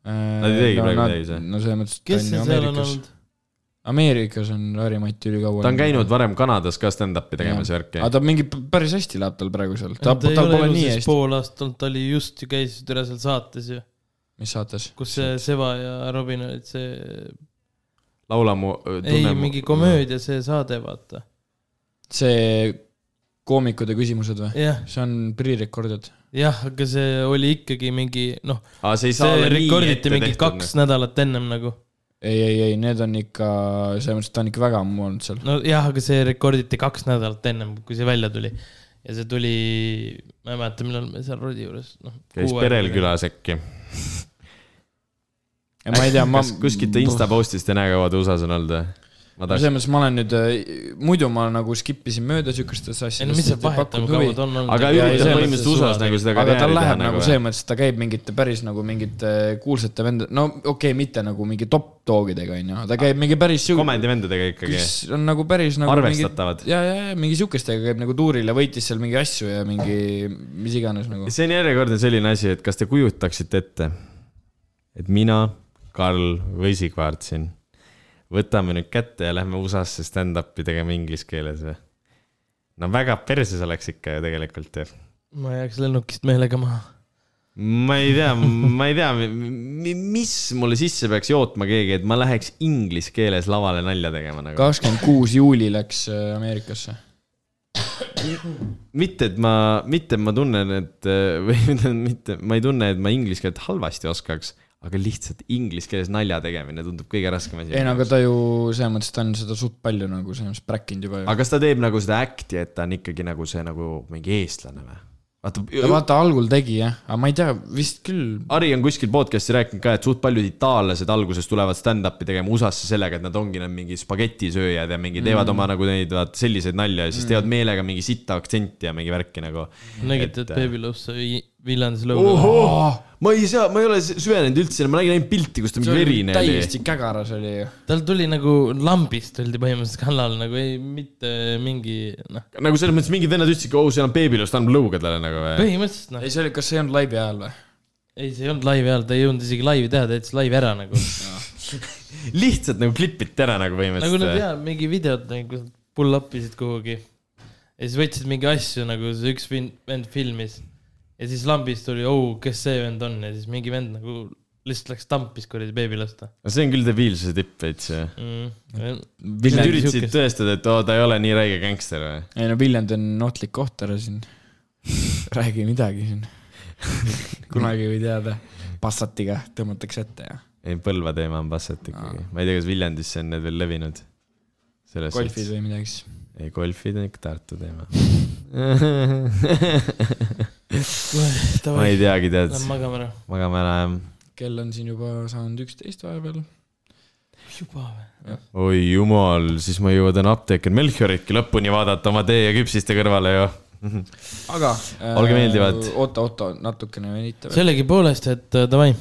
Nad ei teegi praegu midagi, see. no selles mõttes, et ta on see ju seal Ameerikas. Ameerikas on Harimati ülikaua. ta on käinud varem Kanadas ka stand-up'i tegemas värki aga. ta mingi päris hästi läheb tal praegu seal, ta, ta tal ole pole nii hästi. pool aastat olnud, ta oli just ju käis üle seal saates ju, mis saates? kus see Seva ja Robin olid see, laula mu. ei mingi. komöödia see saade, vaata. see koomikute küsimused või? jah, see on pre-recorded. jah, aga see oli ikkagi mingi noh, see see rekorditi mingi tehtud. kaks nädalat ennem nagu. ei, ei, ei, need on ikka, selles mõttes, et ta on ikka väga ammu olnud seal. nojah, aga see rekorditi kaks nädalat ennem, kui see välja tuli. ja see tuli, ma ei mäleta, millal me seal Rodi juures, noh. käis perel. külas äkki. ja ma ei tea, ma. kuskilt ta Insta post'ist ei näe, kaua ta USA-s on olnud või? Ma selles mõttes ma olen nüüd, muidu ma nagu skip isin mööda see asjadest. aga ja- põhimõtteliselt USA-s nagu seda aga tal karjääri teha läheb nagu nagu selles. mõttes, et ta käib mingite päris nagu mingite kuulsate vendade, no okei okay,, mitte nagu mingi top dogidega onju, ta käib mingi päris siuke, komedivendadega ikkagi. kes on nagu päris nagu Arvestatavad. mingi, ja, ja, ja mingi siukestega käib nagu tuuril ja võitis seal mingi asju ja mingi mis iganes nagu. see on järjekordne selline asi, et kas te kujutaksite ette, et mina, Karl või Sigvard siin võtame nüüd kätte ja lähme USA-sse stand-up'i tegema inglise keeles või? no väga perses oleks ikka ju tegelikult ju. ma jääks lennukist meelega maha. ma ei tea, ma ei tea, mis mulle sisse peaks jootma keegi, et ma läheks inglise keeles lavale nalja tegema nagu. kakskümmend kuus juuli läks äh, Ameerikasse. mitte, et ma, mitte, et ma tunnen, et või [laughs] mitte, mitte, ma ei tunne, et ma inglise keelt halvasti oskaks, aga lihtsalt inglise keeles nalja tegemine tundub kõige raskem asi. ei no aga ta ju selles mõttes, ta on seda suht palju nagu selles mõttes präkkinud juba ju. aga kas ta teeb nagu seda act'i, et ta on ikkagi nagu see nagu mingi eestlane või? vaata, vaata algul tegi jah, aga ma ei tea, vist küll. Ari on kuskil podcast'i rääkinud ka, et suht paljud itaallased alguses tulevad stand-up'i tegema USA-sse sellega, et nad ongi need mingi spagetisööjad ja mingi teevad mm. oma nagu neid vaat selliseid nalja ja siis teevad meelega mingi sita aktsenti ja mingi värki nagu. nägite, et Et- Baby Loves sai Viljandis ohoh, ma ei saa, ma ei ole süvenenud üldse, ma nägin ainult pilti, kus ta mingi verine oli. täiesti kägaras oli ju. tal tuli nagu lambist tuldi põhimõtteliselt kallale nagu ei, mitte mingi noh, nagu selles mõttes mingid vennad ütlesidki, oo, seal on beebilust, annab lõuga talle nagu või? põhimõtteliselt noh ei, see oli, kas see ei olnud laivi ajal või? ei, see ei olnud laivi ajal, ta ei jõudnud isegi laivi teha, ta jättis laivi ära nagu. [laughs] lihtsalt nagu klipiti ära nagu nagu nad põhimõtteliselt. jaa, mingi videod nagu, pull up isid kuhugi. ja siis võtsid mingi asju nagu see üks vend filmis. Ja siis lambist tuli, oh, kes see vend on ja siis mingi vend nagu lihtsalt läks tampis kuradi beebi lasta see on küll debiilsuse tipp veits ju. mm.. nad üritasid tõestada, et oo, ta ei ole nii räige gängster või? ei no Viljandi on ohtlik koht ära siin. [laughs] räägi midagi siin. [laughs] kunagi ei või teada. Passatiga tõmmatakse ette ja ei, Põlva teema on Bassett ikkagi. ma ei tea, kas Viljandis on need veel levinud. golfid või midagi siis. ei, golfid on ikka Tartu teema. [laughs] ma ei teagi, tead. Lähme magame ära. magame ära, jah. kell on siin juba saanud üksteist vahepeal. juba või? oi jumal, siis ma jõuan täna apteeki Melchioriki lõpuni vaadata oma tee ja küpsiste kõrvale ju aga äh,. olge meeldivad. Äh, oota, oota, natukene venitame. sellegipoolest, et äh, davai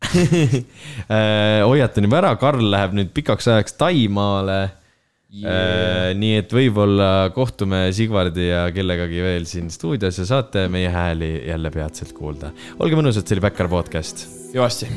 [laughs] äh, hoiatan juba ära, Karl läheb nüüd pikaks ajaks Taimaale Äh, yeah.. nii et võib-olla kohtume Sigvardi ja kellegagi veel siin stuudios ja saate meie hääli jälle peatselt kuulda. olge mõnusad, see oli Backyard podcast. hüvasti.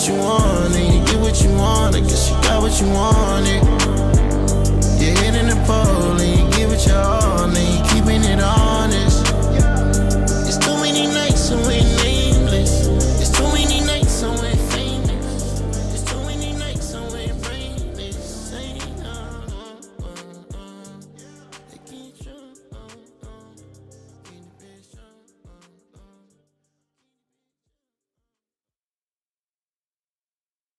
what you want, and you get what you want. I guess you got what you wanted. You're hitting the pole, and you give it your all, and you keeping it all.